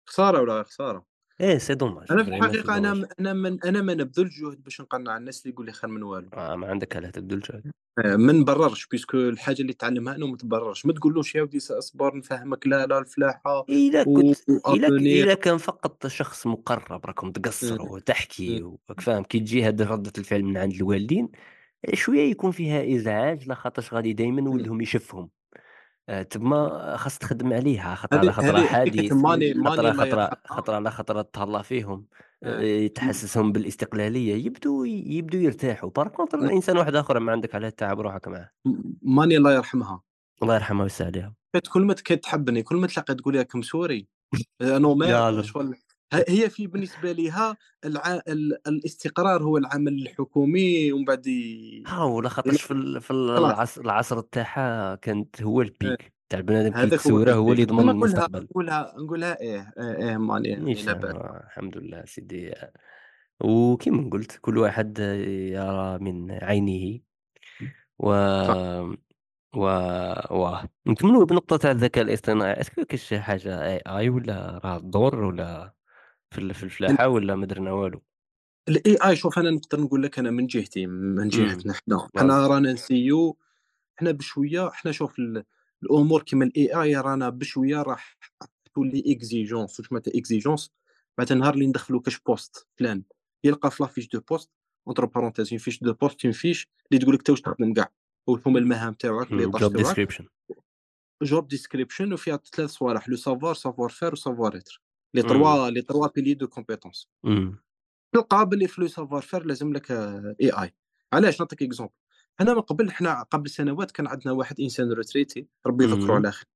خسارة ولا خسارة. إيه c'est dommage mais c'est الحقيقة أنا دوماج، م أنا من أنا ما نبذل جهد باش نقنع الناس اللي يقول لي خير من والو. آه ما عندك علاه تبذل جهد، آآ ما نبررش parce que الحاجة اللي تعلمها أنه ما تبررش، ما تقولوش يا ودي اصبر نفهمك لا، لا الفلاحة إلا و كنت إلا كان فقط شخص مقرب راكم تقصروا إمم، وتحكي وراك فاهم، كي تجي هاد ردة الفعل من عند الوالدين شوية يكون فيها إزعاج لاخاطرش غادي دايمًا إمم. نولهم يشفهم، تما خاص تخدم عليها خطرة هذه على هذه هذيك حادث، ماني ماني خطرة يرحمها خطرة على خطرة تهلا فيهم، آه، آآ م تحسسهم بالاستقلالية يبدو يبدو يرتاحوا، contre م إنسان واحد آخر ما عندك علاه تتعب روحك معاه، م ماني الله يرحمها. الله يرحمها ويسع عليها. كانت كل ما كانت تحبني كل ما تلاقي تقول [LAUGHS] يا normal الله! شغل ه هي في بالنسبة ليها الع ال الاستقرار هو العمل الحكومي ومن بعد ي ها هو ي لاخاطرش في ال في العصر العصر تاعها كانت هو آه، ال peak تاع البنادم كي هذاك هو اللي ال peak. يضمن المستقبل. نقولها نقولها إيه، إيه، إيه يعني نيشان لاباس آه، الحمد لله سيدي. وكيما قُلت كل واحد يرى من عينه و و واه نكملوا بنقطة تاع الذكاء الاصطناعي، est-ce que كاين شي حاجة AI والّا راه تضر والّا في في أن الفلاحة والّا ما درنا والو؟ ال AI شوف أنا نقدر نقول لك أنا من جهتي من إمم، جهتنا حنا حنا رانا نسيو حنا بشوية حنا شوف ال- الأمور كيما ال AI رانا بشوية راح تولي exigence واش معناتها exigence معناتها نهار اللي ندخلو كاش poste فلان يلقى في la fiche de poste entre parenthèses fiche de poste une fiche اللي تقول لك تا واش تخدم كاع هما المهام تاعك لي تاعك؟ description. job description وفيها ثلاث صوالح le savoir savoir faire و savoir être les إمم، trois les trois piliers de compétences تلقى باللي في le savoir faire لازم لك AI علاش؟ نعطيك exemple أنا من قبل حنا قبل سنوات كان عندنا واحد إنسان retraité ربي يذكره إمم، على خير.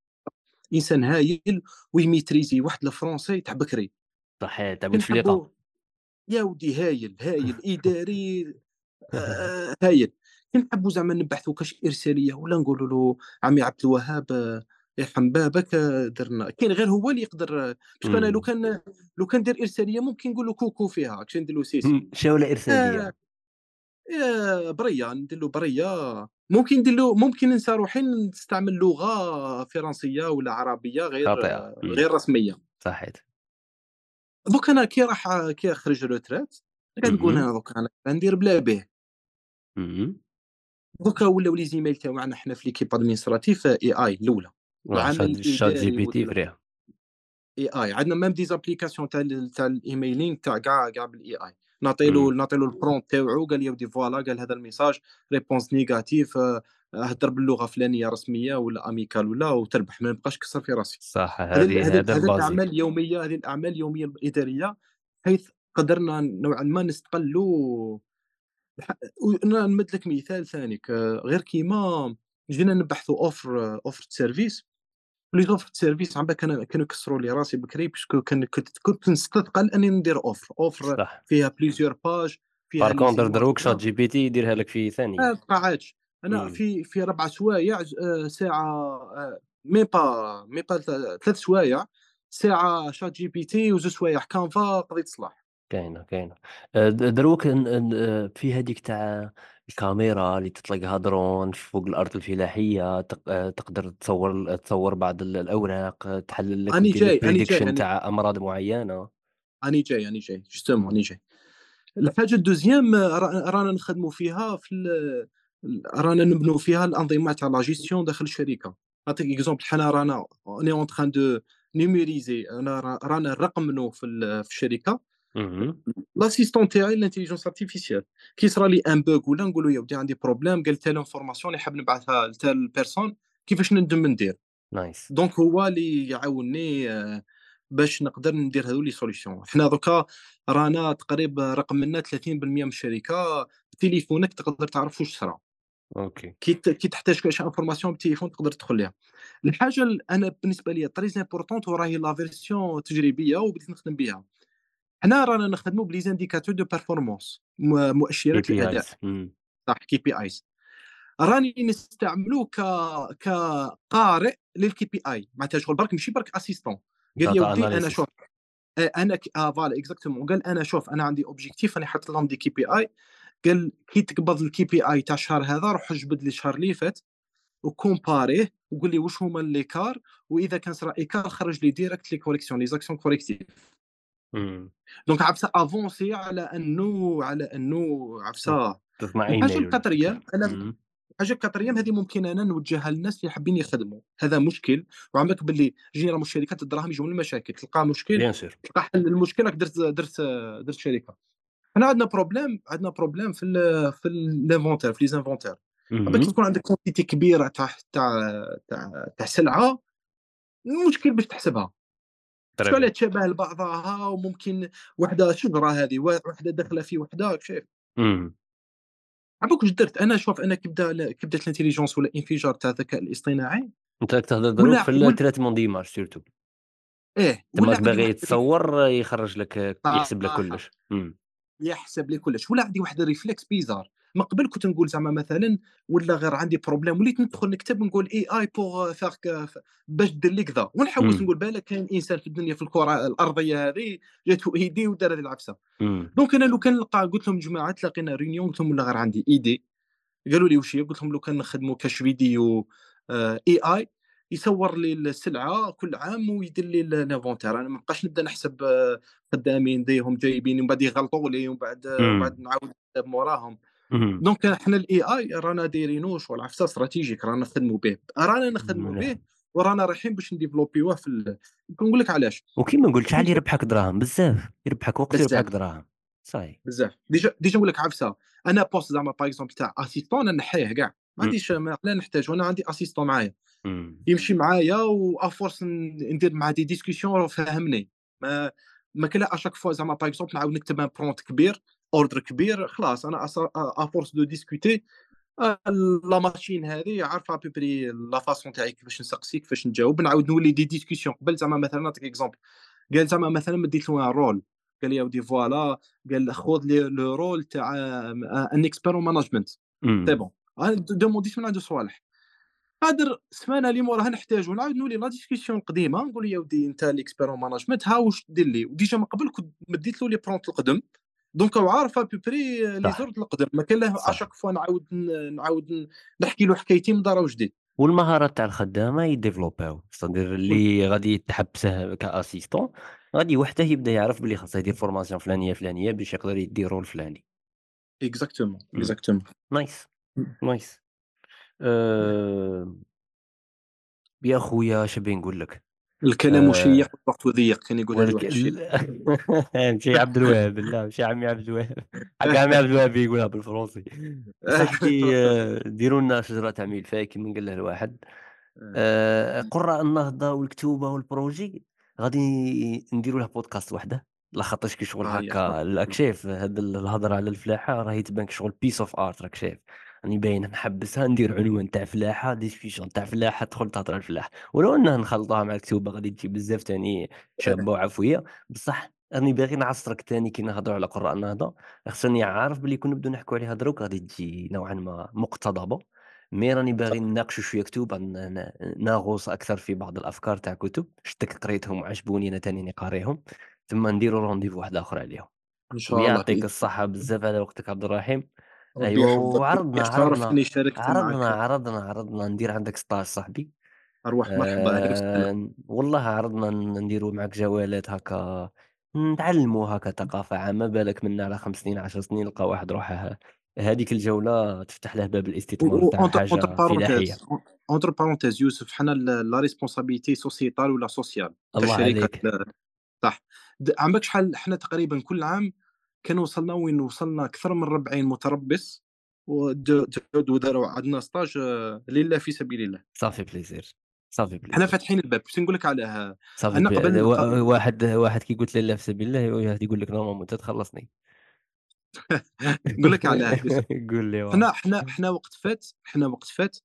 إنسان هايل ويميتريزي واحد ال français تاع بكري صحيح تاع نحبوا يا ودي هايل هايل إداري آه هايل. كي نحبوا زعما نبحثوا كاش إرسالية ولا نقولوا له عمي عبد الوهاب يرحم بابك درنا. كاين غير هو اللي يقدر parce que أنا لو كان لو كان دير إرسالية ممكن نقول له coucou فيها كش ندير له سيسي؟ إمم، شاولة آه. بريّة، ندير له بريّة، ممكن ندير له ممكن ننسى روحي نستعمل لغة فرنسية ولا عربية غير غير رسمية. صحيت، دوك أنا كي راح كي خرج retraite قاعد نقول اهم، أنا دوكا أنا ندير بلا اهم، دوكا ولاو les emails تاوعنا حنا في l'équipe administratif AI الأولى، آه العمل شات الإداري ChatGPT وال فريها، AI عندنا même des applications تاع تاع ال emailing تاع كاع كاع بال AI نعطي له إمم، نعطي له ال prompt تاوعو قال لي ودي voilà قال هذا ال message réponse négatif آآ هدر باللغة الفلانية رسمية ولا amical ولا وتربح ما نبقاش نكسر في راسي. صح هذه هذه هذه هذا هذه الأعمال اليومية الإدارية حيث قدرنا نوعًا ما نستقلوا نمد لك مثال ثاني ك غير كيما جينا نبحثوا offre de service. les offres service عم بالك كانوا كانوا يكسروا لي راسي بكري parce que كان كنت كنت نستثقل أني ندير offre offre صح. فيها plusieurs باج فيها بار كونتر دروك وكذا ChatGPT يديرها لك في ما ثانية. بقعدش أنا إمم، في في ربع سوايع آه، ساعة آه، مي با مي با ثلاث سوايع ساعة شات جي بي تي وزوج سوايع كانفا قضيت صلاح كاينة. آآ د دروك في هاذيك تاع الكاميرا اللي تطلقها درون فوق الأرض الفلاحية تق آآ تقدر تصوّر تصوّر بعض ال الأوراق، تحلل لك أني دير جاي أني جاي أني تاع أمراض معيّنة. أني جاي أني جاي جوستومون أني جاي. الحاجة الدوزيام را رانا نخدموا فيها في ال ال رانا نبنوا فيها الأنظمة تاع لا جيستيون داخل الشركة، نعطيك إكزومبل حنا رانا de numériser أنا را رانا نرقمنوا في ال في الشركة. اهم، لاسيستون تاعي l'intelligence artificielle كي صرا لي ان بوغ ولا نقول له يا ودي عندي بروبليم قال تال انفورماسيون اللي حاب نبعثها لتال بيرسون كيفاش ندم ندير؟ nice. donc هو اللي يعاونني آآ باش نقدر ندير هاذو les solutions. حنا دوكا رانا تقريبا رقمنا 30% من الشركة بتليفونك تقدر تعرف واش صرا، أوكي. كي كي تحتاج شي information بالتليفون تقدر تدخل ليها. الحاجة ال أنا بالنسبة ليا très importante وراهي la version تجريبية وبديت نخدم بها. حنا رانا نخدموا ب les indicateurs de performance مؤشرات الأداء. KPIs إمم، صح KPIs. راني نستعملو ك كقارئ لل KPI معناتها شغل برك ماشي برك assistant. قال لي يا ودي analysis. شوف. ك آه voilà exactement قال أنا شوف أنا عندي objectif راني حاطط لهم des KPI قال كي تقبض ال KPI تاع الشهر هذا روح جبد لي الشهر اللي فات وكومباريه وقول لي واش هما ال écart وإذا كان صرا écart خرج لي direct les corrections les actions correctives donc عفسة avancée على أنه على أنه عفسة تسمع الحاجة القطريه أنا الحاجة القطريه هذه ممكن أنا نوجهها للناس اللي حابين يخدموا. هذا مشكل. وعندك باللي جينا من الشركات الدراهم من المشاكل. تلقى مشكل. تلقى حل للمشكل راك درت درت درت شركة. حنا عندنا problème عندنا problème في ال في ال inventaire في les inventaires عندك كي اهم، تكون عندك quantité كبيرة تاع تاع تاع سلعة المشكل باش تحسبها. Bien. تشابه لبعضها وممكن وحدة شجره هذه وحدة داخله في وحدة شايف إمم، عمرك واش درت؟ أنا شوف أنا كي بدا كي بدات ال intelligence ولا الانفجار تاع الذكاء الاصطناعي. راك تهضر دروك في surtout. إيه، ولا تماك عندي باغي واحد ال réf تصوّر يخرّج لك يحسب لك صح، كلّش. إمم، يحسب لي كلش، ولا عندي واحد ال réflexe bizarre، من قبل كنت نقول زعما مثلًا ولا غير عندي problème وليت ندخل نكتب نقول AI pour faire ك ف باش دير لي كذا، ونحوس نقول بالك كاين إنسان في الدنيا في الكرة الأرضية هذه جاتو idée ودار هذه إمم، donc أنا لو كان نلقى قلت لهم جماعة تلاقينا réunion قلت لهم ولا غير عندي idée، قالوا لي واش هي؟ قلت لهم لو كان نخدموا كاش فيديو آآ AI يصور لي السلعة كل عام ويدير لي ال l'inventaire أنا ما نبقاش نبدأ نحسب آه، خدامين ديهم جايبين ومن بعد يغلطوا لي ومن بعد إمم، بعد نعاود موراهم. donc حنا ال AI رانا دايرينه شغل عفسة stratégique رانا نخدموا به، رانا نخدموا به. ورانا رايحين باش نديفلوبيوه في ال نقول لك علاش، وكيما قُلت شحال يربحك دراهم؟ بزاف، يربحك وقت ويربحك بزاف، دراهم، صاي. بزاف، déjà déjà نقول لك عفسة، أنا poste زعما par exemple تاع assistant نحيه كاع، ما عنديش ما لا نحتاجه أنا عندي assistant معايا. يمشي معايا و à force ندير معاه des discussions فهمني. ما ما كان à chaque fois زعما par exemple نعاود نكتب un prompt كبير. ordre كبير خلاص أنا à force de discuter la machine هذه عارفة à peu près la façon تاعي كيفاش نسقسي كيفاش نجاوب نعاود نولي des discussions قبل زعما مثلا نعطيك exemple قال زعما مثلا مديت له rôle قال لي ودي voilà. قال خذ لي le rôle تاع un expert en management c'est bon demandيت من عنده صوالح. قادر السمانه اللي موراها نحتاجو. نعاود نولي la discussion القديمه نقول يا ودي أنت l'expert en management ها واش دير لي؟ و déjà من قبل كنت مديت له les prompts القدم. donc هو عارف à peu près les ordres القدم ما كان له. à chaque fois نعاود نعاود نحكي له حكايتي من دار وجديد. والمهارات تاع الخدامة ي développاو، c'est-à-dire اللي غادي يتحبسه ك assistant غادي وحده يبدأ يعرف بلي خاصه يدير formation فلانية، فلانية باش يقدر يدير rôle فلاني. exactement exactement nice، nice. يا خويا اش نبي نقول لك، الكلام شيق آآ والوقت ضيق كان يقولها لي والك واحد الشيخ ال [LAUGHS] ماشي عبد الوهاب لا ماشي عمي عبد الوهاب، حق عمي عبد الوهاب يقولها بالفرنسي. صاحبي [LAUGHS] ديروا لنا شجرة تاع ملفاي كيما قال له الواحد. آآ قُراء النهضة والكتوبة وال projet. غادي نديروا له بودكاست وحده، لاخاطرش كي شغل هكا راك شايف هاد ال الهضرة على الفلاحة راهي تبان كشغل piece of art راك شايف، راني باينة نحبسها ندير عنوان تاع فلاحة discussion تاع فلاحة تدخل تهضر على الفلاحة، ولو أنه نخلطوها مع الكتوبة غادي تجي بزاف تاني شابة وعفوية، بصح راني باغي نعصرك تاني كي نهضروا على قُراء النهضة، خاصني عارف بلي كون نبدو نحكوا عليها دروك غادي تجي نوعًا ما مقتضبة. mais راني باغي نناقشوا شوية كتب نغوص أكثر في بعض الأفكار تاع كتب، شتك قريتهم وعجبوني أنا تاني راني قاريهم، ثم نديروا rendez-vous واحد آخر عليهم. إن شاء الله ويعطيك باذن الصحة بزاف على وقتك عبد الرحيم، يحفظك وعرضنا عرضنا عرضنا معك. عرضنا عرضنا ندير عندك stage صاحبي، ارواح مرحبا آآ والله عرضنا ن نديروا معاك جولات هاكا نتعلموا هاكا ثقافة عامة، بالك منا على 5 سنين 10 سنين نلقى واحد روحه هذيك الجولة تفتح له باب الاستثمار تاع parenthèse فلاحية. entre parenthèses يوسف حنا la responsabilité sociétale ولا sociale الله عليك، صح. عمرك شحال حنا تقريبا كل عام كان وصلنا وين وصلنا أكثر من 40 متربص تعودوا داروا عندنا stage لله في سبيل الله. ça fait plaisir، ça fait حنا plaisir، فاتحين الباب، باش نقول لك علاه صافي أنا ب قبل واحد واحد كي قلت لله في سبيل الله واحد يقول لك normalement أنت تخلصني. نقول لك يوسف، [LAUGHS] قُل لي حنا حنا حنا وقت فات حنا وقت فات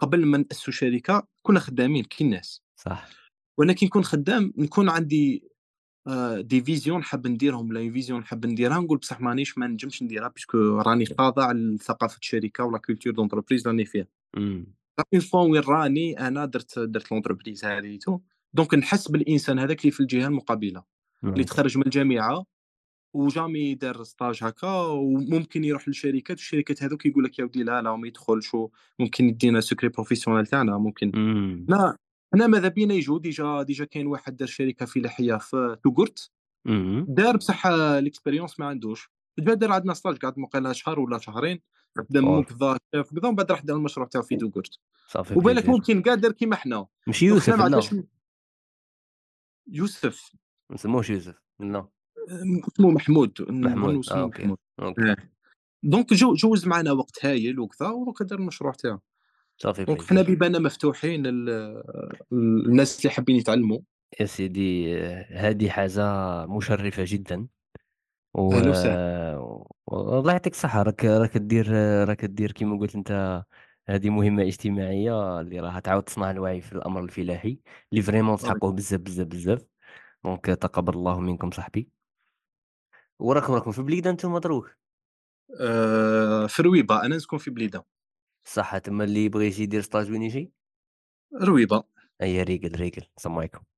قبل ما نأسسوا شركة كنا خدامين كي الناس، صح، وأنا كي نكون خدام نكون عندي des visions حاب نديرهم ولا vision حاب نديرها نقول بصح مانيش ما نجمش نديرها parce que راني خاضع لثقافة الشركة ولا culture d'entreprise راني فيها. une fois وين راني أنا درت درت l'entreprise هاذيتو، donc نحس بالإنسان هذاك اللي في الجهة المقابلة، اللي نايس، تخرج من الجامعة و jamais دار stage هاكا وممكن يروح للشركات والشركات هاذوك يقول لك يا ودي لا، لا ما يدخلش وممكن يدينا secret professionnel تاعنا ممكن. إمم، لا. حنا ماذا بينا يجوا déjà déjà كاين واحد دار شركة فلاحية في توغرت دار بصح ال expérience ما عندوش، جا دار عندنا stage قعد واقيلا شهر والّا شهرين، واو، كذا شاف كذا ومن بعد راح دار المشروع تاعو في توغرت، صافي وبالك ممكن كاع دار كيما حنا، ماشي يوسف لا، يوسف. ما نسموهش يوسف، لا، اسمه محمود محمود، آه okay، آه، donc جو جوّز معانا وقت هايل وكذا دار المشروع تاعو، صافي donc حنا. بيباننا مفتوحين لل للناس اللي حابين يتعلموا، يا سيدي هذه حاجة مشرفة جدًا. و والله يعطيك الصحة. راك راك دير راك دير كيما قلت أنت هذه مهمة اجتماعية اللي راها تعاود تصنع الوعي في الأمر الفلاحي، اللي vraiment بارك تحققوه بزاف، بزاف، بزاف، donc تقبل الله منكم صاحبي، وراكم راكم في بليدة نتوما دروك، آآ في رويبة، أنا نسكن في بليدة، صح تما اللي يبغي يجي يدير stage وين يجي؟ رويبة. أيا ريقل، ريقل، السلام عليكم.